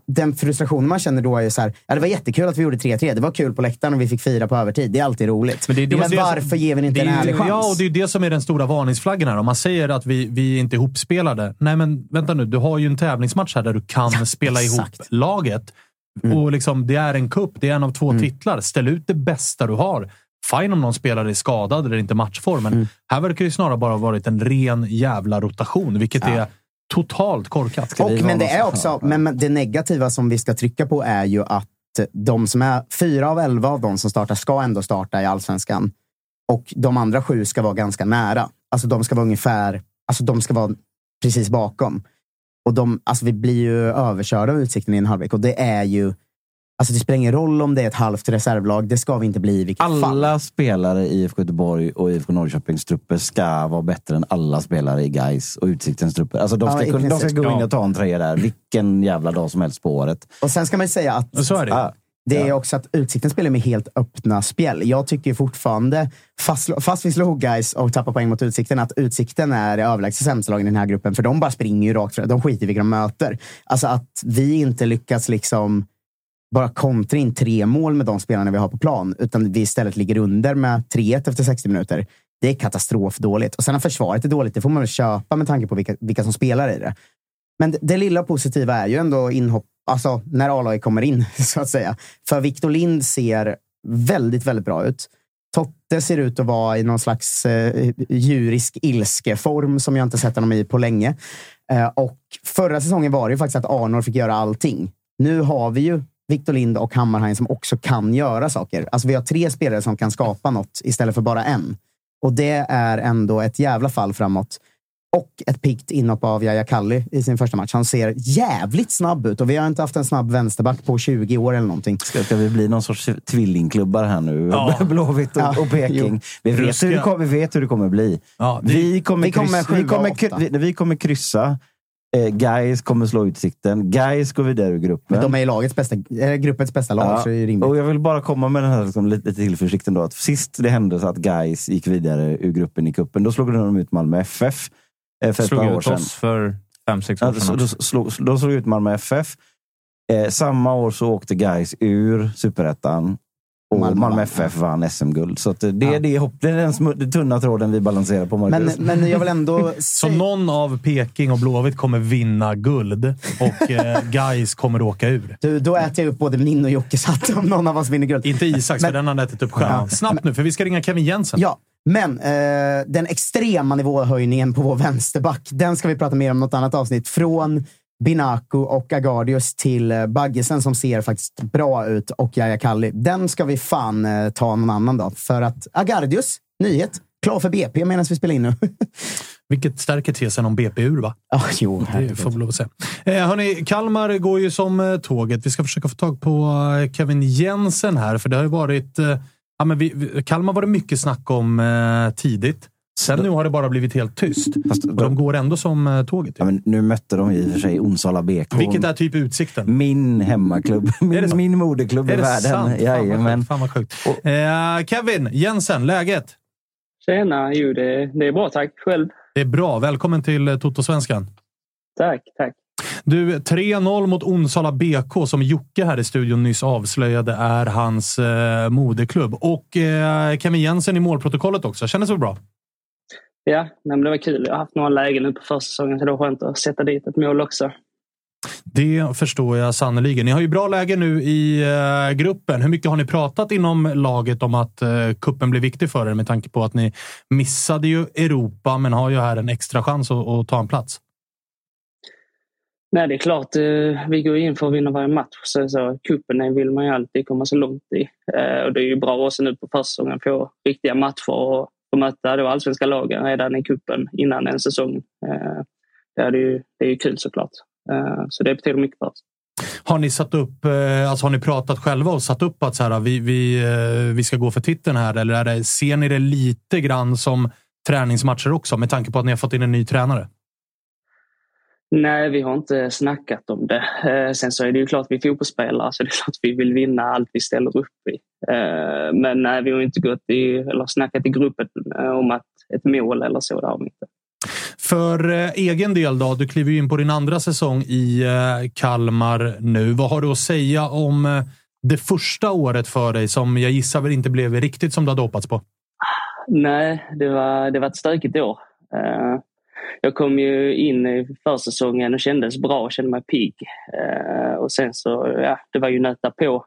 den frustrationen man känner då är så här, ja, det var jättekul att vi gjorde 3-3. Det var kul på läktaren och vi fick fira på övertid. Det är alltid roligt. Men, det är det- men det- varför ger vi inte det en är ju- ärlig chans? Ja, och det är ju det som är den stora varningsflaggan här. Om man säger att vi, vi är inte är ihopspelade. Nej, men vänta nu. Du har ju en tävlingsmatch här där du kan spela ihop laget. Mm. Och liksom, Det är en kupp, det är en av två titlar. Ställ ut det bästa du har. Fine om någon spelare är skadad eller inte matchform, men Mm. här verkar det snarare bara ha varit en ren jävla rotation, vilket är totalt korkat. Och, men det är också, men det negativa som vi ska trycka på är ju att de som är fyra av elva av de som startar ska ändå starta i allsvenskan. Och de andra sju ska vara ganska nära. Alltså de ska vara ungefär, alltså de ska vara precis bakom. Och de, alltså vi blir ju överkörda av Utsikten i en halvlek och det är ju, alltså det spelar ingen roll om det är ett halvt reservlag. Det ska vi inte bli i vilket fall. Alla spelare i IFK Göteborg och IFK Norrköpings trupper ska vara bättre än alla spelare i Gais och Utsiktens trupper. Alltså de, Ja, ska, i kunna- de ska gå in Ja. och ta en tröja där vilken jävla dag som helst på året. Och sen ska man ju säga att Så är det. Ja. Det är också att Utsikten spelar med helt öppna spjäll. Jag tycker fortfarande, fast, fast vi slog guys och tappar poäng mot Utsikten, att Utsikten är överlägset sämsta laget i den här gruppen. För de bara springer ju rakt fram. De skiter i vilka de möter. Alltså att vi inte lyckas liksom bara kontra in tre mål med de spelarna vi har på plan, utan vi istället ligger under med 3-1 efter 60 minuter. Det är katastrofdåligt. Och sen att försvaret är dåligt, det får man väl köpa med tanke på vilka, vilka som spelar i det. Men det, det lilla positiva är ju ändå inhopp, alltså när A-laget kommer in, så att säga. För Victor Lind ser väldigt, väldigt bra ut. Totte ser ut att vara i någon slags eh, djurisk ilskeform som jag inte sett honom i på länge. Eh, och förra säsongen var det ju faktiskt att Arnor fick göra allting. Nu har vi ju Victor Lind och Hammarheim som också kan göra saker. Alltså vi har tre spelare som kan skapa något istället för bara en. Och det är ändå ett jävla fall framåt. Och ett piggt inhopp av Yahya Kalli i sin första match. Han ser jävligt snabb ut och vi har inte haft en snabb vänsterback på 20 år eller någonting. Ska, ska vi bli någon sorts tvillingklubbar här nu? Ja. Blåvitt och, Ja, och Peking. Vi vet, hur det vi vet hur det kommer bli. Ja, det- vi, kommer vi kommer kryssa, vi, kommer, vi, vi kommer kryssa. Eh, Guys kommer slå Utsikten. Guys går vidare ur gruppen. Men de är lagets bästa, eh, gruppens bästa lag, så det är rimligt. Och jag vill bara komma med den här liksom, lite, lite tillförsikten. Då, att sist det hände så att Guys gick vidare ur gruppen i kuppen, då slog de ut Malmö FF för ett Slog par år ut sedan. oss för fem, sex år sedan. då, också. då, slog, ut Malmö FF. Eh, samma år så åkte Guys ur superettan. Och Malmö Malmö. FF vann SM-guld. Så att det, det, är det, hopp- det är den, den tunna tråden vi balanserar på, Men, Marcus. men jag vill ändå Så någon av Peking och Blåvitt kommer vinna guld och eh, Guys kommer åka ur. Du, då äter jag upp både min och Jockes hatt om någon av oss vinner guld. Inte Isaks, för den har han ätit upp själv. Ja. Snabbt nu, för vi ska ringa Kevin Jensen. Ja, men eh, den extrema nivåhöjningen på vår vänsterback, den ska vi prata mer om i något annat avsnitt. Från Binaku och Agardius till eh, Baggesen som ser faktiskt bra ut och Yahya Kalli. Den ska vi fan eh, ta någon annan dag. För att Agardius, nyhet, klar för BP medan vi spelar in nu. Vilket stärker tesen om BP ur, va? Ah, jo, Det får vi lov att säga. Eh, hörni, Kalmar går ju som eh, tåget. Vi ska försöka få tag på Kevin Jensen här, för det har ju varit... Eh, ja, men vi, Kalmar var det mycket snack om eh, tidigt. Sen nu har det bara blivit helt tyst. Fast Och de går ändå som eh, tåget. ja, men nu mötte de i och för sig Onsala BK. Vilket är typ utsikten. Min hemmaklubb. Är det Min, min moderklubb i Är det världen. sant? Fan vad Jajamän. sjukt. Fan vad sjukt. Eh, Kevin Jensen, läget? Tjena, jo det, det är bra tack. Själv? Det är bra. Välkommen till eh, Toto-svenskan. Tack, tack. Du, 3-0 mot Onsala BK som Jocke här i studion nyss avslöjade är hans eh, moderklubb. Och eh, Kevin Jensen i målprotokollet också. Kändes väl bra? Ja, men det var kul. Jag har haft några lägen nu på försäsongen så det var skönt att sätta dit ett mål också. Det förstår jag sannoliken. Ni har ju bra läge nu i eh, gruppen. Hur mycket har ni pratat inom laget om att eh, kuppen blir viktig för er med tanke på att ni missade ju Europa men har ju här en extra chans att, att ta en plats? Nej, det är klart. eh, Vi går in för att vinna varje match. Så, så cupen vill man ju alltid komma så långt i. Eh, Och det är ju bra också nu på försäsongen att få riktiga matcher och få möta då allsvenska lagen redan i kuppen innan en säsong. Eh, Det är ju, det är ju kul såklart. Eh, Så det betyder mycket för oss. Har ni satt upp, eh, alltså har ni pratat själva och satt upp att så här, vi, vi, eh, vi ska gå för titeln här? Eller är det, ser ni det lite grann som träningsmatcher också med tanke på att ni har fått in en ny tränare? Nej, vi har inte snackat om det. Eh, sen så är det ju klart vi är fotbollsspelare så det är klart vi vill vinna allt vi ställer upp i. Eh, men nej, vi har inte gått i, eller snackat i gruppen eh, om att ett mål eller så. Det har vi inte. För egen del då, du kliver ju in på din andra säsong i Kalmar nu. Vad har du att säga om det första året för dig som jag gissar väl inte blev riktigt som du hade hoppats på? Nej, det var, det var ett stökigt år. Jag kom ju in i försäsongen och kändes bra, kände mig pigg. Eh, och sen så, ja, det var ju nöta på.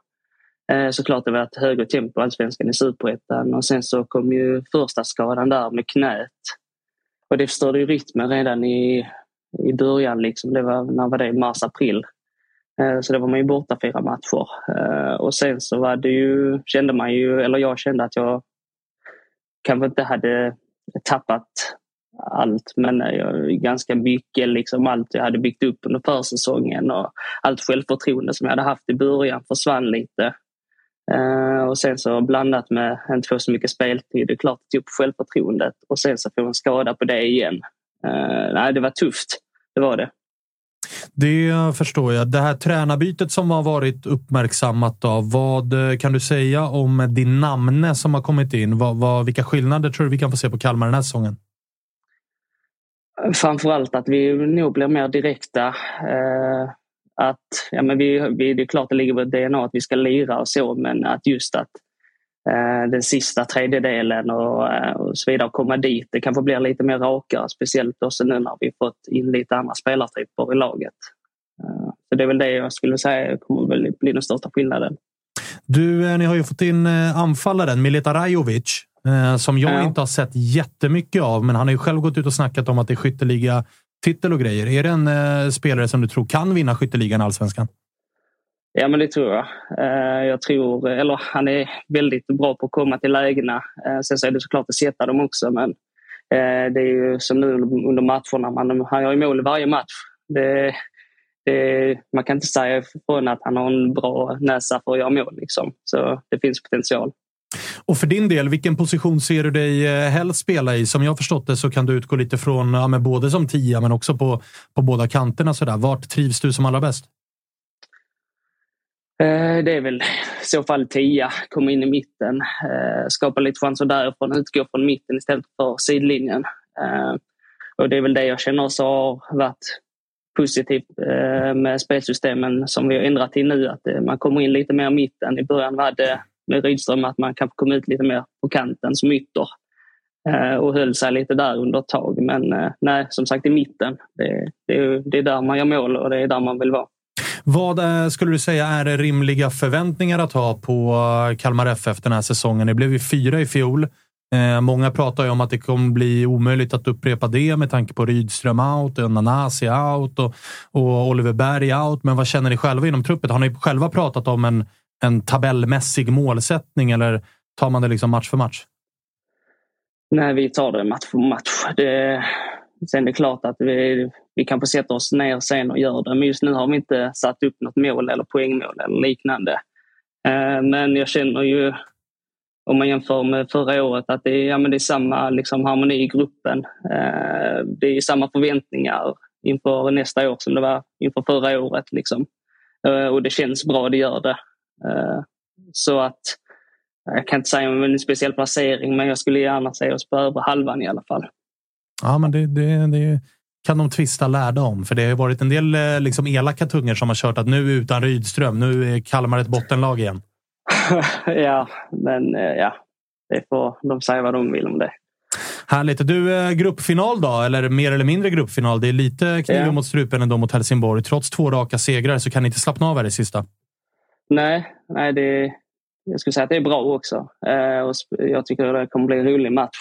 Eh, såklart det var ett högre tempo allsvenskan i superettan och sen så kom ju första skadan där med knät. Och det förstörde ju rytmen redan i, i början. Liksom. Det var, när var det? Mars, april. Eh, så då var man ju borta fyra matcher. Eh, och sen så var det ju, kände man ju, eller jag kände att jag kanske inte hade tappat allt men eh, jag, ganska mycket liksom allt jag hade byggt upp under försäsongen och allt självförtroende som jag hade haft i början försvann lite. Uh, och sen så blandat med inte få så mycket speltid, det är klart det tog upp självförtroendet och sen så får en skada på det igen. Uh, nej, det var tufft, det var det. Det förstår jag. Det här tränarbytet som har varit uppmärksammat, då, vad kan du säga om din namne som har kommit in? Vad, vad, vilka skillnader tror du vi kan få se på Kalmar den här säsongen? Framförallt att vi nog blir mer direkta. Eh, att, ja, men vi, vi, det är klart det ligger i vårt DNA att vi ska lira och så men att just att eh, den sista tredjedelen och, eh, och så vidare, komma dit, det kanske blir lite mer rakare. Speciellt också nu när vi fått in lite andra spelartyper i laget. Eh, så det är väl det jag skulle säga kommer väl bli den största skillnaden. Du, eh, ni har ju fått in eh, anfallaren Mileta Rajovic som jag ja. inte har sett jättemycket av, men han har ju själv gått ut och snackat om att det är skytteliga titel och grejer. Är det en eh, spelare som du tror kan vinna skytteligan allsvenskan? Ja, men det tror jag. Eh, jag tror, eller han är väldigt bra på att komma till lägena. Eh, sen så är det såklart att sätta dem också, men eh, det är ju som nu under matcherna. Man, han gör ju mål i varje match. Det, det, man kan inte säga ifrån att han har en bra näsa för att göra mål. Liksom. Så det finns potential. Och för din del, vilken position ser du dig eh, helst spela i? Som jag förstått det så kan du utgå lite från ja, men både som tia men också på, på båda kanterna. Sådär. Vart trivs du som allra bäst? Eh, det är väl i så fall tia, komma in i mitten, eh, skapa lite chanser därifrån, utgå från mitten istället för sidlinjen. Och det är väl det jag känner också har varit positivt med spelsystemen som vi har ändrat till nu, att man kommer in lite mer i mitten. I början var det med Rydström att man kanske kom ut lite mer på kanten som ytter eh, och höll sig lite där under ett tag. Men eh, nej, som sagt i mitten. Det, det, det är där man gör mål och det är där man vill vara. Vad eh, skulle du säga är rimliga förväntningar att ha på Kalmar FF den här säsongen? Det blev ju fyra i fjol. många pratar ju om att det kommer bli omöjligt att upprepa det med tanke på Rydström out, Nanasi out och, och Oliver Berg out. Men vad känner ni själva inom truppet? Har ni själva pratat om en en tabellmässig målsättning eller tar man det liksom match för match? Nej, vi tar det match för match. Det, sen är det klart att vi, vi kan få sätta oss ner sen och göra det. Men just nu har vi inte satt upp något mål eller poängmål eller liknande. Eh, men jag känner ju, om man jämför med förra året, att det är, ja, men det är samma liksom, harmoni i gruppen. Eh, det är samma förväntningar inför nästa år som det var inför förra året. Liksom. Eh, och det känns bra, det gör det. Eh, så att jag kan inte säga om en speciell placering, men jag skulle gärna se oss på övre halvan i alla fall. Ja, men det, det, det kan de tvista lärda om. För det har varit en del eh, liksom, elaka tungor som har kört att nu utan Rydström, nu är Kalmar ett bottenlag igen. ja, men eh, ja, det får de säga vad de vill om det. Härligt. Du, gruppfinal då? Eller mer eller mindre gruppfinal. Det är lite kniven ja. mot strupen ändå mot Helsingborg. Trots två raka segrar så kan ni inte slappna av här i sista. Nej, nej det, jag skulle säga att det är bra också. Eh, och jag tycker det kommer bli en rolig match.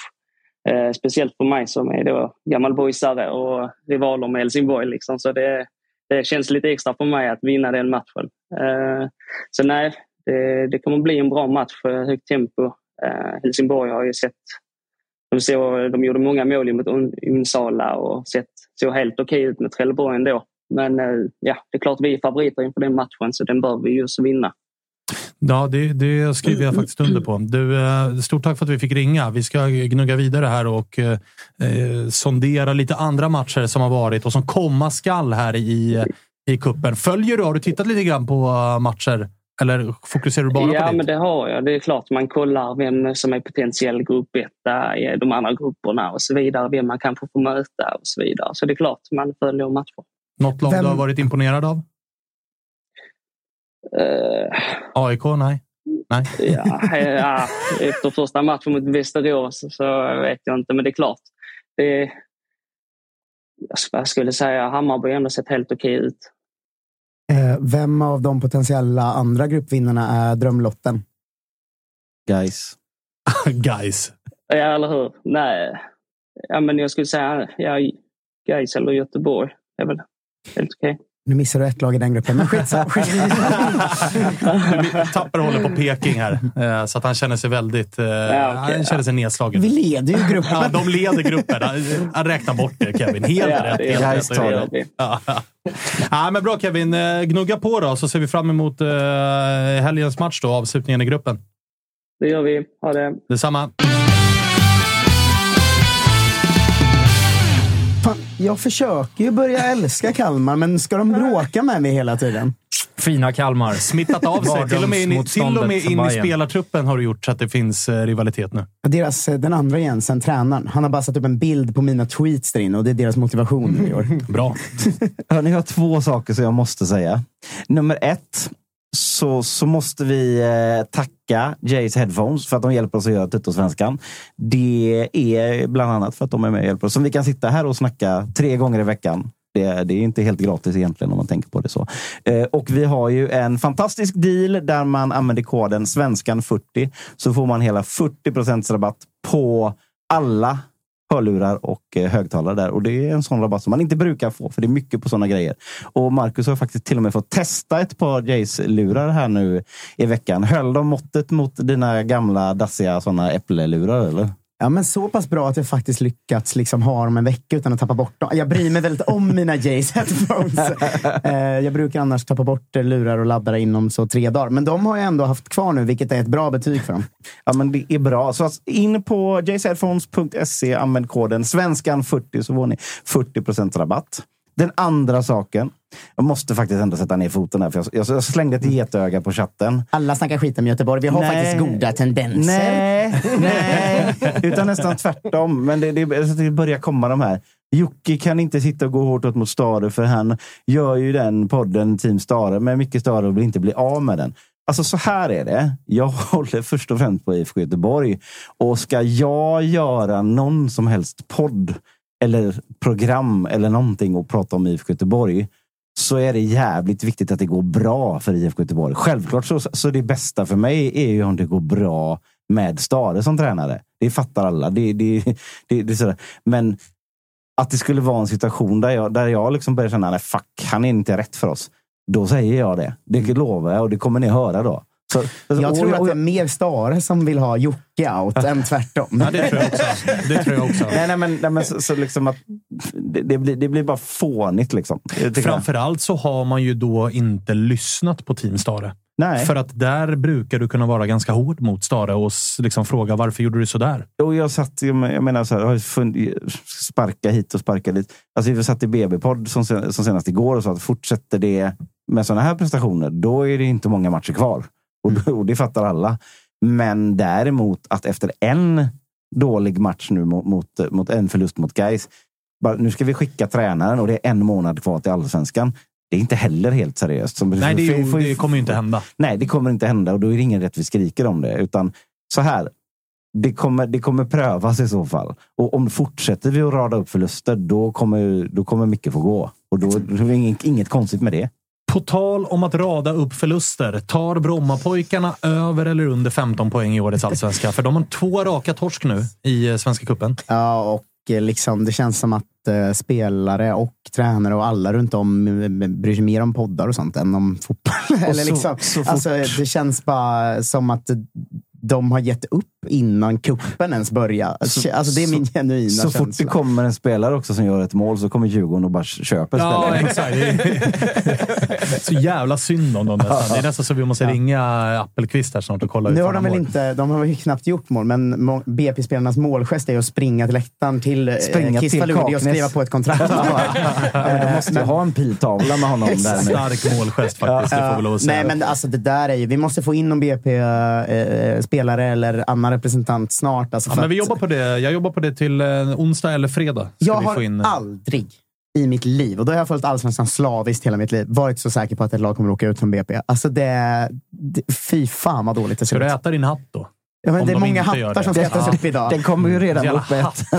Eh, speciellt för mig som är då gammal boysare och rivaler med Helsingborg. Liksom. Så det, det känns lite extra för mig att vinna den matchen. Eh, så nej, det, det kommer bli en bra match för högt tempo. Eh, Helsingborg har ju sett de, såg, de gjorde många mål mot Onsala och sett, såg helt okej ut med Trelleborg ändå. Men eh, ja, det är klart vi är favoriter inför den matchen så den bör vi ju vinna. Ja, det, det skriver jag faktiskt under på. Du, eh, stort tack för att vi fick ringa. Vi ska gnugga vidare här och eh, eh, sondera lite andra matcher som har varit och som komma skall här i, i kuppen. Följer du? Har du tittat lite grann på matcher Eller fokuserar du bara ja, på men ditt? det har jag. Det är klart man kollar vem som är potentiell gruppetta i de andra grupperna och så vidare. Vem man kanske får möta och så vidare. Så det är klart man följer matcher. Något lag Vem- du har varit imponerad av? Eh, AIK? Nej. Nej. ja, ja, efter första matchen mot Västerås så vet jag inte, men det är klart. Det, jag skulle säga Hammarby har ändå sett helt okej ut. Eh, vem av de potentiella andra gruppvinnarna är drömlotten? Guys. Guys. Ja, eller hur? Nej. Ja, men jag skulle säga ja, Gais eller Göteborg är väl helt okej. Nu missar du ett lag i den gruppen, men skitsamma. Tapper håller på Peking här, eh, så att han känner sig väldigt... eh, han känner sig nedslagen. Vi leder ju gruppen. Ja, de leder gruppen. Han- räknar bort det, Kevin. Helt Ja, rätt. det är- Helt det. Ja. Ja, men bra Kevin. Eh, Gnugga på då, så ser vi fram emot helgens match då, avslutningen i gruppen. Det gör vi. Ha det. Detsamma. Fan, jag försöker ju börja älska Kalmar, men ska de bråka med mig hela tiden? Fina Kalmar. Smittat av sig. Till och med in, i- till och med in i spelartruppen har du gjort så att det finns eh, rivalitet nu. Deras, eh, den andra Jensen, tränaren, han har bara satt upp en bild på mina tweets där inne och det är deras motivation i år. Bra. Hörni, jag har två saker som jag måste säga. Nummer ett, så, så måste vi eh, tacka Jays Headphones för att de hjälper oss att göra Tuttosvenskan. Det är bland annat för att de är med och hjälper oss. Som vi kan sitta här och snacka tre gånger i veckan. Det, det är inte helt gratis egentligen om man tänker på det så. Eh, och vi har ju en fantastisk deal där man använder koden svenskan40 så får man hela 40 rabatt på alla hörlurar och eh, högtalare där. Och det är en sån rabatt som man inte brukar få, för det är mycket på såna grejer. Och Marcus har faktiskt till och med fått testa ett par Jays-lurar här nu i veckan. Höll de måttet mot dina gamla dassiga såna äpplelurar eller? Ja, men så pass bra att jag faktiskt lyckats liksom ha dem en vecka utan att tappa bort dem. Jag bryr mig väldigt om mina Jays headphones. Eh, jag brukar annars tappa bort lurar och laddare inom så tre dagar. Men de har jag ändå haft kvar nu, vilket är ett bra betyg för dem. Ja, men det är bra. Så in på jaysheadphones.se, använd koden svenskan40 så får ni 40% rabatt. Den andra saken, jag måste faktiskt ändå sätta ner foten här, för jag, jag, jag slängde ett getöga på chatten. Alla snackar skit om Göteborg. Vi har Nej. faktiskt goda tendenser. Nej, nej, utan nästan tvärtom. Men det, det, det börjar komma de här. Jocke kan inte sitta och gå hårt åt mot Stare för han gör ju den podden Team Stare med mycket Stare och vill inte bli av med den. Alltså så här är det. Jag håller först och främst på IFK Göteborg. Och ska jag göra någon som helst podd eller program eller någonting och prata om IFK Göteborg så är det jävligt viktigt att det går bra för IFK Göteborg. Självklart så, så det bästa för mig är ju om det går bra med Stare som tränare. Det fattar alla. Det, det, det, det sådär. Men att det skulle vara en situation där jag, där jag liksom börjar känna, nej fuck, han är inte rätt för oss. Då säger jag det. Det lovar jag och det kommer ni höra då. Så, Jag tror att det är mer Stare som vill ha Jocke out än tvärtom. Ja, det tror jag också. Det tror jag också. Nej, nej, men, nej, men så, så liksom att det, det, blir, det blir bara fånigt. Liksom. Framförallt så har man ju då inte lyssnat på Team Stare. Nej. För att där brukar du kunna vara ganska hård mot Stare och liksom fråga varför gjorde du så där? Och jag satt, jag men- jag menar så här, jag har ju fund, sparka hit och sparka dit. Alltså vi satt i BB-podd som, sen- som senast igår och sa att fortsätter det med sådana här prestationer, då är det inte många matcher kvar. Och, och det fattar alla. Men däremot att efter en dålig match nu mot, mot, mot en förlust mot Gais, nu ska vi skicka tränaren och det är en månad kvar till allsvenskan. Det är inte heller helt seriöst. Som- Nej, det, får- det kommer inte hända. Nej, det kommer inte hända och då är det ingen rätt vi skriker om det. Utan så här, det kommer, det kommer prövas i så fall. Och om fortsätter vi att rada upp förluster, då kommer, då kommer mycket få gå. Och då, då är det inget, inget konstigt med det. På tal om att rada upp förluster. Tar Brommapojkarna över eller under 15 poäng i årets allsvenska? För de har två raka torsk nu i eh, Svenska cupen. Ja, och eh, liksom, det känns som att eh, spelare och tränare och alla runt om bryr sig mer om poddar och sånt än om fotboll. Eller så- liksom, så alltså, det känns bara som att de har gett upp innan kuppen ens börjar. Så- Alltså, det är min genuina Så känsla. fort det kommer en spelare också som gör ett mål så kommer Djurgården och bara köper Ja, spelare. exakt. Det är så jävla synd om dem nästan. Det är nästan så vi måste ringa Appelqvist här snart och kolla Nu har de väl inte, de har väl knappt gjort mål, men BP-spelarnas målgest är att springa till läktaren till eh, Springa till Kistaludi och skriva på ett kontrakt. De måste ju ha en piltavla med honom där. Stark målgest faktiskt, det får vi lov att säga. Nej, men alltså det där är ju, vi måste få in någon BP-spelare eller annan representant snart. Alltså, Ja, men vi jobbar på det. Jag jobbar på det till eh, onsdag eller fredag. Jag har in... aldrig i mitt liv, och då har jag följt Allsvenskan slaviskt hela mitt liv, varit så säker på att ett lag kommer att åka ut från BP. Alltså det, det, fy fan vad dåligt det ser Ska du ut. äta din hatt då? Ja, men Om det är de många hattar som ska ätas upp idag. Den kommer ju redan upp.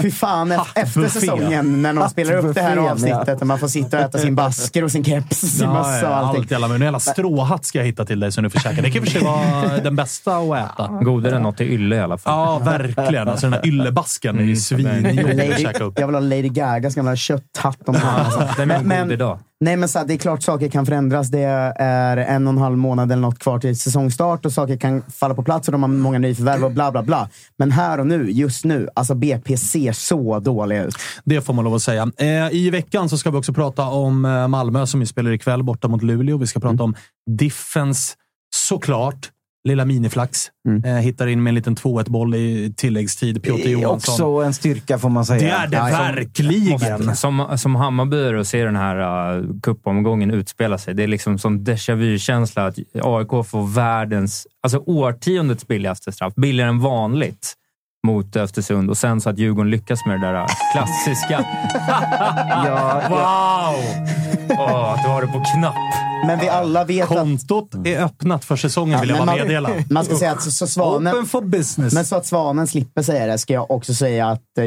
Fy fan, efter säsongen när de spelar upp det här avsnittet och man får sitta och äta sin basker och sin keps, sin mössa och allting. allt jävla, men en jävla stråhatt ska jag hitta till dig som du får käka. Det kan i och för sig vara den bästa att äta. Godare än något i ylle i alla fall. Ja, verkligen. Alltså den här yllebasken är ju svinjobbig att Lady, käka upp. jag vill ha Lady Gagas gamla kötthatt. Om alltså. Den är Men- god idag. Nej, men så här, det är klart saker kan förändras. Det är en och en halv månad eller något kvar till säsongstart och saker kan falla på plats och de har många nyförvärv och bla bla bla. Men här och nu, just nu, alltså BP ser så dåliga ut. Det får man lov att säga. Eh, I veckan så ska vi också prata om eh, Malmö som ju spelar ikväll borta mot Luleå. Vi ska prata om Diffens, såklart. Lilla miniflax. Eh, hittar in med en liten 2-1-boll i tilläggstid. Piotr Det är Johansson. också en styrka får man säga. Det är det som- verkligen. Som, som Hammarbyare och se den här uh, cupomgången utspela sig. Det är liksom som déjà vu-känsla att AIK får världens, alltså årtiondets billigaste straff. Billigare än vanligt mot Östersund och sen så att Djurgården lyckas med det där uh, klassiska. Ja, wow! Att du har det på knapp. Men vi alla vet att... Kontot är öppnat för säsongen, vill jag bara man- meddela. Man ska säga att så, så Svanen... Open for business. Men så att Svanen slipper säga det ska jag också säga att eh,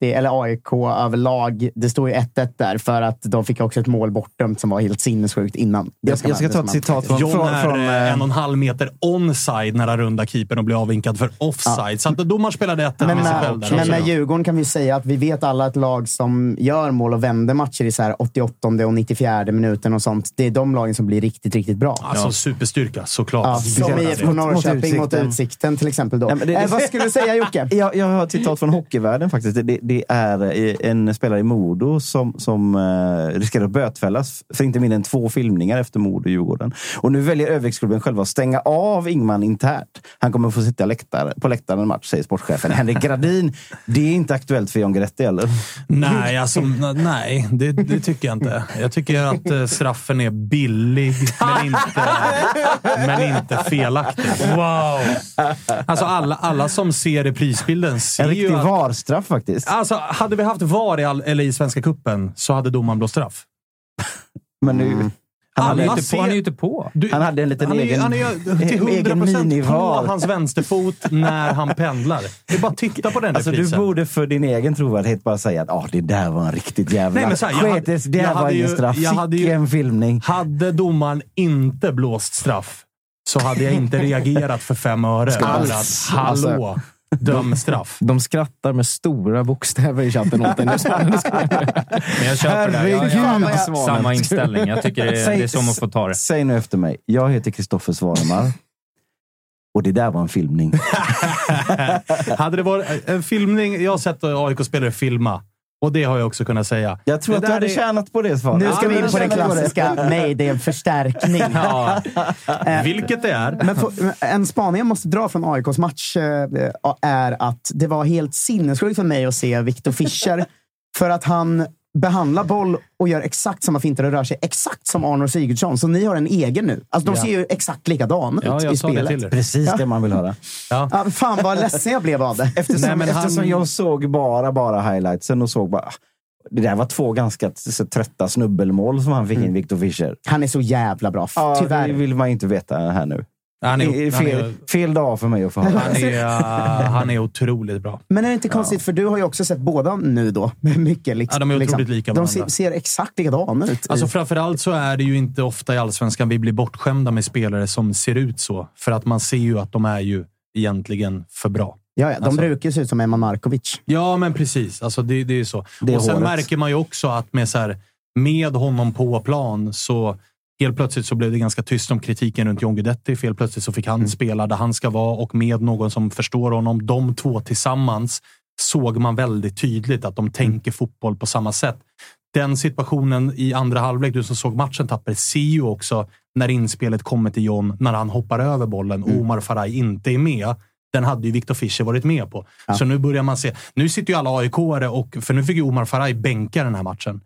Jogretti, eller AIK överlag, det står ju 1-1 där för att de fick också ett mål bortdömt som var helt sinnessjukt innan. Det Jag, jag ska ta det ett ska citat från... John från, är från eh, eh, en och en halv meter onside när han rundar keepern och blir avvinkad för offside. Så att domaren spelade ett Men med själv där men med Djurgården kan vi säga att vi vet alla ett lag som gör mål och vänder matcher i så här 88 och 94 minuten och sånt. Det är de lagen som blir riktigt, riktigt bra. Alltså superstyrka, såklart. Ja, som IFK det. Norrköping mot Utsikten. Utsikten till exempel. Då. Ja, men det- eh, vad skulle du säga Jocke? Jag, jag har ett citat från hockeyvärlden faktiskt. Det, det, är en spelare i Modo som, som eh, riskerar att bötfällas för inte mindre än två filmningar efter Modo Djurgården. Och nu väljer Öviksklubben själva att stänga av Ingman internt. Han kommer få sitta läktare, på läktaren en match, säger sportchefen. Henrik Gradin, det är inte aktuellt för John Guidetti eller? Nej, alltså, nej det, det tycker jag inte. Jag tycker att eh, straffen är billig, men inte, men inte felaktig. Wow! Alltså alla, alla som ser reprisbilden ser En ju riktig att... VAR-straff faktiskt. Alltså, hade vi haft VAR i, all, eller i Svenska Cupen så hade domaren blåst straff. Men nu, Han är, på, han är ju inte på. Du, han hade en liten han är, egen, han är till egen 100% på minivar. hans vänsterfot när han pendlar. Det är bara att titta på den Alltså, du borde för din egen trovärdighet bara säga att ah, det där var en riktigt jävla... Nej, men så här, jag hade- Sket, det där var ingen straff. jag hade ju- Sicken filmning. Hade domaren inte blåst straff så hade jag inte reagerat för fem öre. Alls. hallå, döm straff. De skrattar med stora bokstäver i chatten åt en. Men jag köper det. Jag, samma inställning. Jag tycker det, det är så man får ta det. Säg nu efter mig. Jag heter Kristoffer Svanemar. Och det där var en filmning. hade det varit en filmning... Jag har sett AIK-spelare filma. Och det har jag också kunnat säga. Jag tror Det att du hade är- tjänat på det Svanen. Nu ska Ja, vi in på den jag känner klassiska, nej det är en förstärkning. Ja, Eh, vilket det är. Men för, en spaning jag måste dra från AIKs match eh, är att det var helt sinnessjukt för mig att se Viktor Fischer. för att han behandlar boll och gör exakt samma finter och rör sig exakt som Arnold Sigurdsson. Så ni har en egen nu. Alltså, de Ja. ser ju exakt likadana Ja, ut i det spelet. er. Precis det man vill höra. Ja. Ja, fan vad ledsen jag blev av det. Eftersom, Nej, men han- eftersom jag såg bara, bara highlightsen och såg bara... Det där var två ganska trötta snubbelmål som han fick in, Victor Fischer. Han är så jävla bra. Ja, Tyvärr. det vill man inte veta här nu. Han är, är han fel, är, fel dag för mig att få höra. han är, uh, han är otroligt bra. Men är det inte konstigt, för du har ju också sett båda nu då. Mycket liksom, Ja, de är otroligt lika De ser, ser exakt likadana ut. Alltså framförallt så är det ju inte ofta i Allsvenskan vi blir bortskämda med spelare som ser ut så. För att man ser ju att de är ju egentligen för bra. ja, ja, de alltså- brukar se ut som Emma Markovic. Ja, men precis. Alltså, det, det är ju så. Det är och sen håret. märker man ju också att med, så här, med honom på plan så Helt plötsligt så blev det ganska tyst om kritiken runt John Guidetti. Helt plötsligt så fick han spela där han ska vara och med någon som förstår honom. De två tillsammans såg man väldigt tydligt att de tänker fotboll på samma sätt. Den situationen i andra halvlek, du som såg matchen Tapper, ser ju också när inspelet kommer till John, när han hoppar över bollen och Omar Faraj inte är med. Den hade ju Viktor Fischer varit med på. Så nu börjar man se. Nu sitter ju alla aik och för nu fick ju Omar Faraj bänka den här matchen.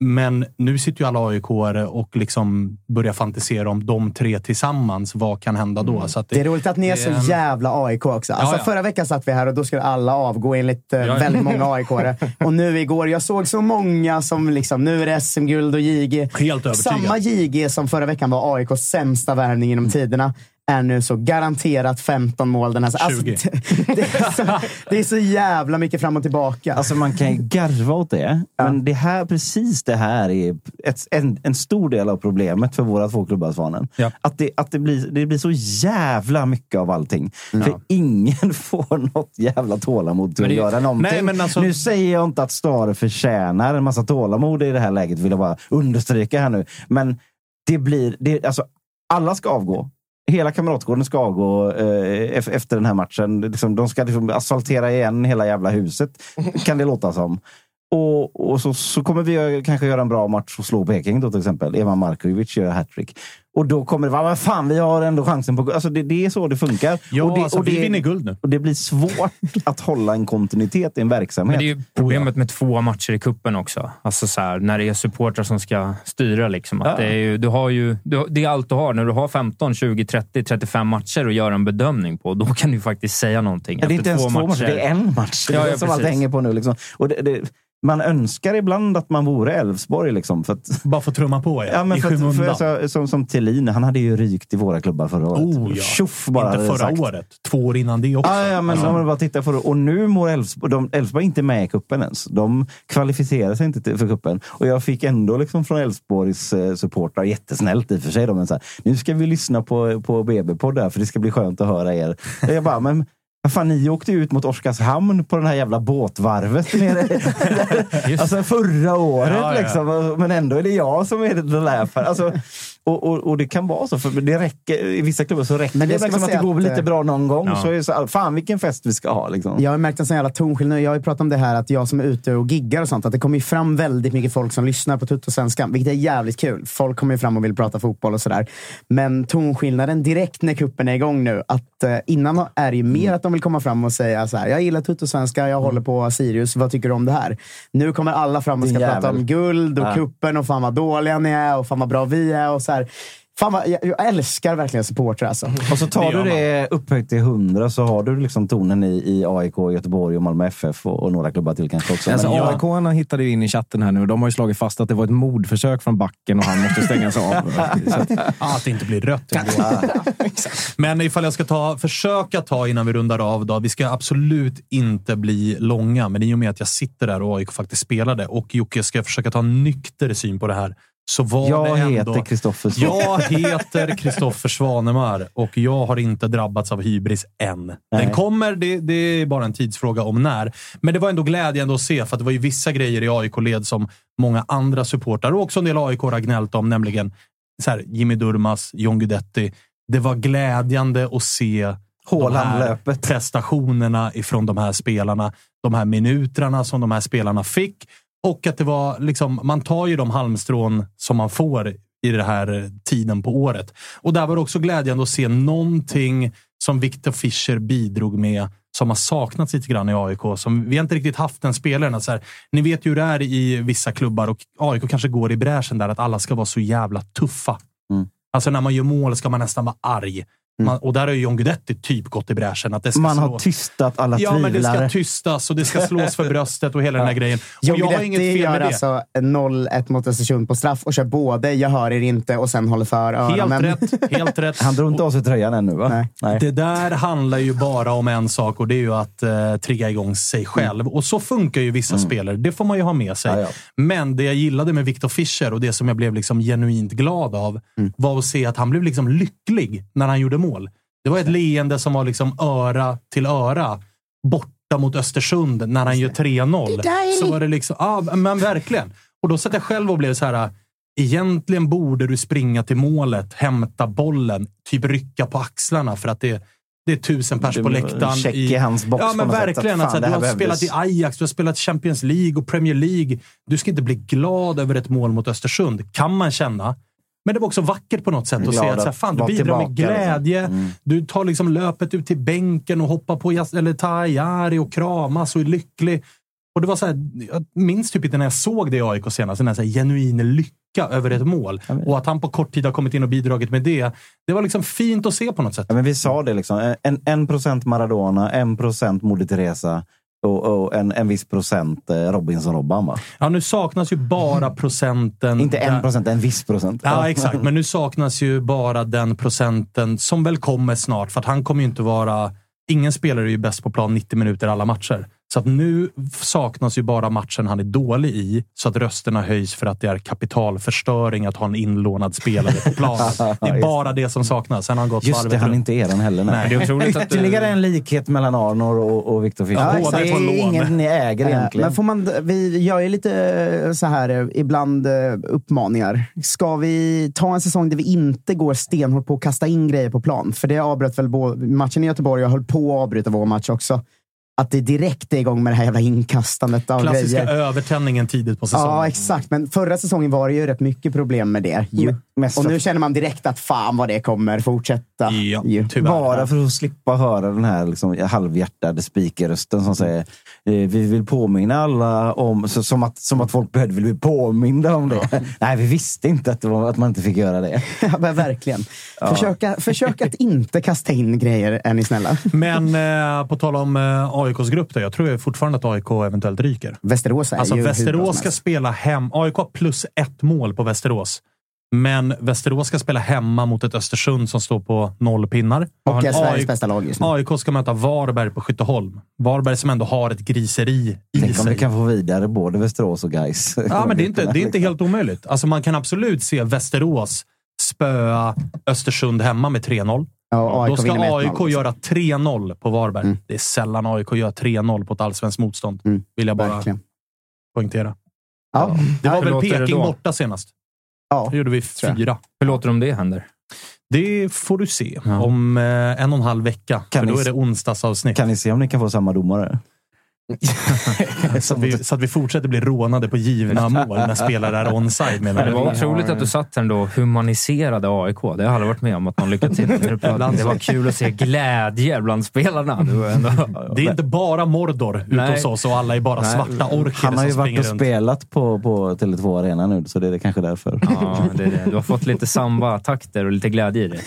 Men nu sitter ju alla aik och liksom börjar fantisera om de tre tillsammans. Vad kan hända då? Så att Det är roligt att ni är det är så en- jävla AIK också. Alltså, Ja, ja. Förra veckan satt vi här och då skulle alla avgå enligt eh, ja. väldigt många aik Och nu igår, jag såg så många som liksom, nu är det SM-guld och JG. Helt övertygad. Samma JG som förra veckan var AIKs sämsta värvning genom tiderna är nu så garanterat 15 mål den här alltså, 20. det, är så, det är så jävla mycket fram och tillbaka. Alltså man kan ju garva åt det, men det här, precis det här är ett, en, en stor del av problemet för våra två klubbar, Svanen. Ja. Att, det, att det, blir, det blir så jävla mycket av allting. För ingen får något jävla tålamod till Men att göra någonting. Nej, men alltså- Nu säger jag inte att Stare förtjänar en massa tålamod i det här läget, vill jag bara understryka här nu. Men det blir, det, alltså, alla ska avgå. Hela Kamratgården ska avgå eh, efter den här matchen. Liksom, de ska liksom asfaltera igen hela jävla huset, kan det låta som. Och, och så, så kommer vi eh, kanske göra en bra match och slå Peking då till exempel. Evan Markovic gör hattrick. Och då kommer det vara, vad fan, vi har ändå chansen på alltså det, det är så det funkar. Ja, och det, alltså, och vi det, vinner guld nu. Och det blir svårt att hålla en kontinuitet i en verksamhet. Men det är ju problemet med två matcher i kuppen också. Alltså så här, när det är supportrar som ska styra. Liksom. Att Ja. det, är ju, du har ju, du, det är allt du har. När du har 15, 20, 30, 35 matcher att göra en bedömning på, då kan du faktiskt säga någonting. Ja, det är inte ens två matcher, det är en match. Det är Ja, det ja, som allt hänger på nu. Liksom. Och det, det, man önskar ibland att man vore Elfsborg. Liksom, för att, Bara få trumma på ja, ja, men i för att, för, skymundan. så, som, som Thelin, han hade ju rykt i våra klubbar förra året. Oh, ja. Tjoff bara. Inte förra sagt. året. Två år innan det också. Ja, ja, men om man bara tittar på det. Och nu mår Elfsborg, Elfsborg är inte med i kuppen ens. De kvalificerar sig inte för kuppen. Och jag fick ändå liksom från Elfsborgs eh, supportrar, jättesnällt i och för sig, de, men så här, nu ska vi lyssna på, på BB-podd där, för det ska bli skönt att höra er. Jag bara, men fan, ni åkte ut mot Oskarshamn på den här jävla båtvarvet nere. alltså förra året Ja, ja. liksom. Men ändå är det jag som är the laugh här. Alltså, och, och, och det kan vara så, för det räcker, i vissa klubbar så räcker Men det det, ska liksom att det går att, lite eh, bra någon gång. Ja. Så är det så, fan vilken fest vi ska ha. Liksom. Jag har märkt en sån jävla tonskillnad. Jag har ju pratat om det här att jag som är ute och giggar och sånt, att det kommer ju fram väldigt mycket folk som lyssnar på Tuttosvenskan, vilket är jävligt kul. Folk kommer ju fram och vill prata fotboll och sådär. Men tonskillnaden direkt när kuppen är igång nu, att eh, innan är det ju mer att de vill komma fram och säga så här, jag gillar Tuttosvenska, jag håller på Sirius, vad tycker du om det här? Nu kommer alla fram och ska prata om guld och Ja. kuppen och fan vad dåliga ni är och fan vad bra vi är och så här. Fan vad, jag, jag älskar verkligen supportrar alltså. Och så tar du det upphöjt till 100 så har du liksom tonen i, i AIK, Göteborg och Malmö FF och, och några klubbar till kanske också. Alltså, ja. AIK hittade ju in i chatten här nu och de har ju slagit fast att det var ett mordförsök från backen och han måste stängas av. Så att, Att det inte blir rött. Men ifall jag ska ta, försöka ta innan vi rundar av. Då, vi ska absolut inte bli långa, men i och med att jag sitter där och AIK faktiskt spelade och Jocke ska jag försöka ta en nykter syn på det här. Så var Jag det ändå... heter Svahn. Jag heter Kristoffer Svanemar och jag har inte drabbats av hybris än. Den Nej. kommer, det, det är bara en tidsfråga om när. Men det var ändå glädjande att se, för det var ju vissa grejer i AIK-led som många andra supportrar och också en del AIK har gnällt om, nämligen så här, Jimmy Durmas, John Guidetti. Det var glädjande att se de här prestationerna ifrån de här spelarna. De här minuterna som de här spelarna fick. Och att det var liksom, man tar ju de halmstrån som man får i den här tiden på året. Och där var det också glädjande att se någonting som Victor Fischer bidrog med som har saknats lite grann i AIK. Som, vi har inte riktigt haft den spelaren. Att så här, ni vet ju hur det är i vissa klubbar och AIK kanske går i bräschen där att alla ska vara så jävla tuffa. Mm. Alltså när man gör mål ska man nästan vara arg. Man, och där har ju John Guidetti typ gått i bräschen. Att det ska Man har slå- tystat alla Ja, men det ska tvivlare. tystas och det ska slås för bröstet och hela den här grejen. Och John jag har inget Guidetti fel med gör det. alltså 0-1 mot Östersund på straff och kör både “jag hör er inte” och sen håller för Helt öronen. rätt. Helt rätt. Han drog inte av sig tröjan ännu va? Nej. Det där handlar ju bara om en sak och det är ju att eh, trigga igång sig själv. Och så funkar ju vissa spelare. Det får man ju ha med sig. Ja, ja. Men det jag gillade med Victor Fischer och det som jag blev liksom genuint glad av var att se att han blev liksom lycklig när han gjorde mål. Det var ett leende som var liksom öra till öra borta mot Östersund när han gör 3-0. Så var det liksom, ja men verkligen. Och då satt jag själv och blev så här, egentligen borde du springa till målet, hämta bollen, typ rycka på axlarna för att det, det är tusen pers på läktaren. check i hans box Ja, men något sätt, verkligen. att Att, fan, så här, det du har spelat i Ajax, du har spelat Champions League och Premier League. Du ska inte bli glad över ett mål mot Östersund, kan man känna. Men det var också vackert på något sätt att se att så här, fan, du bidrar med liksom. glädje. Mm. Du tar liksom löpet ut till bänken och hoppar på eller Tajari och kramas och är lycklig. Och det var så här, jag minns typ inte när jag såg det i AIK senast, den här, så här genuin lycka över ett mål. Och att han på kort tid har kommit in och bidragit med det. Det var liksom fint att se på något sätt. Ja, men vi sa det, liksom. en, en procent Maradona, en procent Moder Teresa och, och en, en viss procent eh, Robinson-Robban. va? Ja, nu saknas ju bara procenten. Inte en procent, en viss procent. Ja, exakt. Men nu saknas ju bara den procenten som väl kommer snart. För att han kommer ju inte vara... Ingen spelare är ju bäst på plan 90 minuter alla matcher. Så att nu saknas ju bara matchen han är dålig i, så att rösterna höjs för att det är kapitalförstöring att ha en inlånad spelare på planen. Det är bara det som saknas. Sen har han gått Just det, han är inte är den heller. Nej, det är otroligt att- Ytterligare en likhet mellan Arnor och, och Viktor Fischer. Ja, Båda exakt. är på ingen ni äger Eh, egentligen. Men får man, vi gör ju lite eh, så här eh, ibland eh, uppmaningar. Ska vi ta en säsong där vi inte går stenhårt på att kasta in grejer på plan? För det avbröt väl både matchen i Göteborg och höll på att avbryta vår match också. Att det direkt är igång med det här jävla inkastandet av Klassiska grejer. övertändningen tidigt på säsongen. Ja, exakt. Men förra säsongen var det ju rätt mycket problem med det. Ju. Mest Och nu känner man direkt att fan vad det kommer fortsätta. ju. Bara för att slippa höra den här liksom, halvhjärtade speakerrösten som säger eh, vi vill påminna alla om, så, som, att, som att folk behövde bli påminda om det. Nej, vi visste inte att, det var, att man inte fick göra det. Ja, men verkligen. Försöka, försök att inte kasta in grejer, är ni snälla. Men eh, på tal om eh, AIKs grupp, då, jag tror fortfarande att AIK eventuellt ryker. Västerås är Alltså ju Västerås ska spela hem. AIK har plus ett mål på Västerås. Men Västerås ska spela hemma mot ett Östersund som står på noll pinnar. Och är Sveriges AIK bästa lag just nu. AIK ska möta Varberg på Skytteholm. Varberg som ändå har ett griseri i Tänk om vi sig. kan få vidare både Västerås och Gais. Ja, men det är inte, det är inte helt omöjligt. Alltså man kan absolut se Västerås spöa Östersund hemma med 3-0. Ja, AIK Då ska vinner med 1-0 AIK också. göra 3-0 på Varberg. Mm. Det är sällan AIK gör 3-0 på ett allsvenskt motstånd. Mm, Vill jag bara verkligen. poängtera. Ja. Det var väl Peking borta senast. Ja. Då gjorde vi fyra. Hur låter det om det händer? Det får du se Ja. om eh, en och en halv vecka. Kan för då är det onsdagsavsnitt. Kan ni se om ni kan få samma domare? så, att vi, så att vi fortsätter bli rånade på givna mål när spelare är onside. Menar Det var otroligt att du satt här och humaniserade AIK. Det har jag aldrig varit med om att någon lyckats med. Det var kul att se glädje bland spelarna. Det, ändå... Det är inte bara Mordor ute Nej. hos oss och alla är bara Nej. svarta orker Han har ju varit och runt. spelat på, på Tele2 Arena nu, så det är kanske därför. Ja, det är det. Du har fått lite samba-takter och lite glädje i det.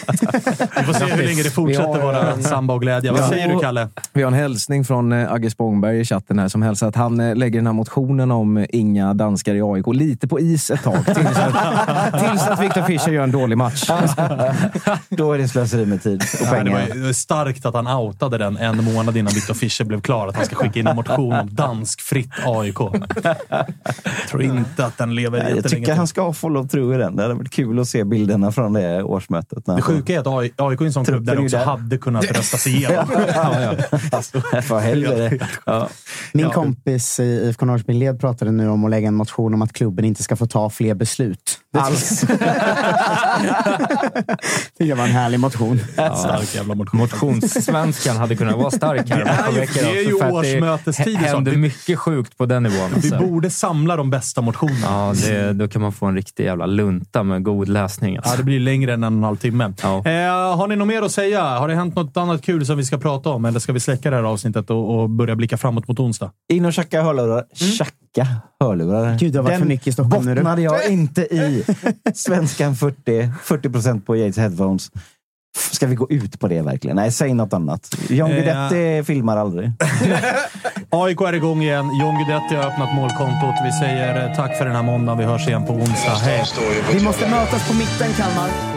Vi får se hur länge det fortsätter vara samba och glädje. Vad säger du, Kalle? Vi har en hälsning från eh, Agge Spångberg chatten här som hälsar att han eh, lägger den här motionen om eh, inga danskar i AIK lite på is ett tag. Tills att, tills att Viktor Fischer gör en dålig match. Då är det slöseri med tid och Ja, det pengar. var starkt att han outade den en månad innan Victor Fischer blev klar. Att han ska skicka in en motion om danskfritt AIK. Jag tror inte att den lever Nej, jag jättelänge tycker han ska follow through i den. Det hade varit kul att se bilderna från det årsmötet. när Det sjuka är att AI- AIK är en sån klubb där det är också där. hade kunnat röstas igenom. ja, ja. Alltså, för helvete. Ja. Min Ja. kompis i IFK Norrköping-led pratade nu om att lägga en motion om att klubben inte ska få ta fler beslut. Alls. det var en härlig motion. Stark jävla motion. Motionssvenskan hade kunnat vara stark här Det är det är ju årsmötestid Det händer mycket sjukt på den nivån. Vi Alltså. borde samla de bästa motionerna. Ja, det, då kan man få en riktig jävla lunta med god läsning. Alltså. Ja, det blir längre än en och en halv timme. Ja. Eh, har ni något mer att säga? Har det hänt något annat kul som vi ska prata om? Eller ska vi släcka det här avsnittet och, och börja blicka framåt mot onsdag? In och tjacka hörlurar. Tjacka hörlurar. Gud, det har varit Den för mycket i Stockholm nu. bottnade jag inte i. Svenskan 40, 40 procent på Yates headphones. Ska vi gå ut på det verkligen? Nej, säg något annat. John Eh. Guidetti filmar aldrig. AIK är igång igen. John Guidetti har öppnat målkontot. Vi säger eh, tack för den här måndagen. Vi hörs igen på onsdag. Hej! Vi måste mötas på mitten, Kalmar.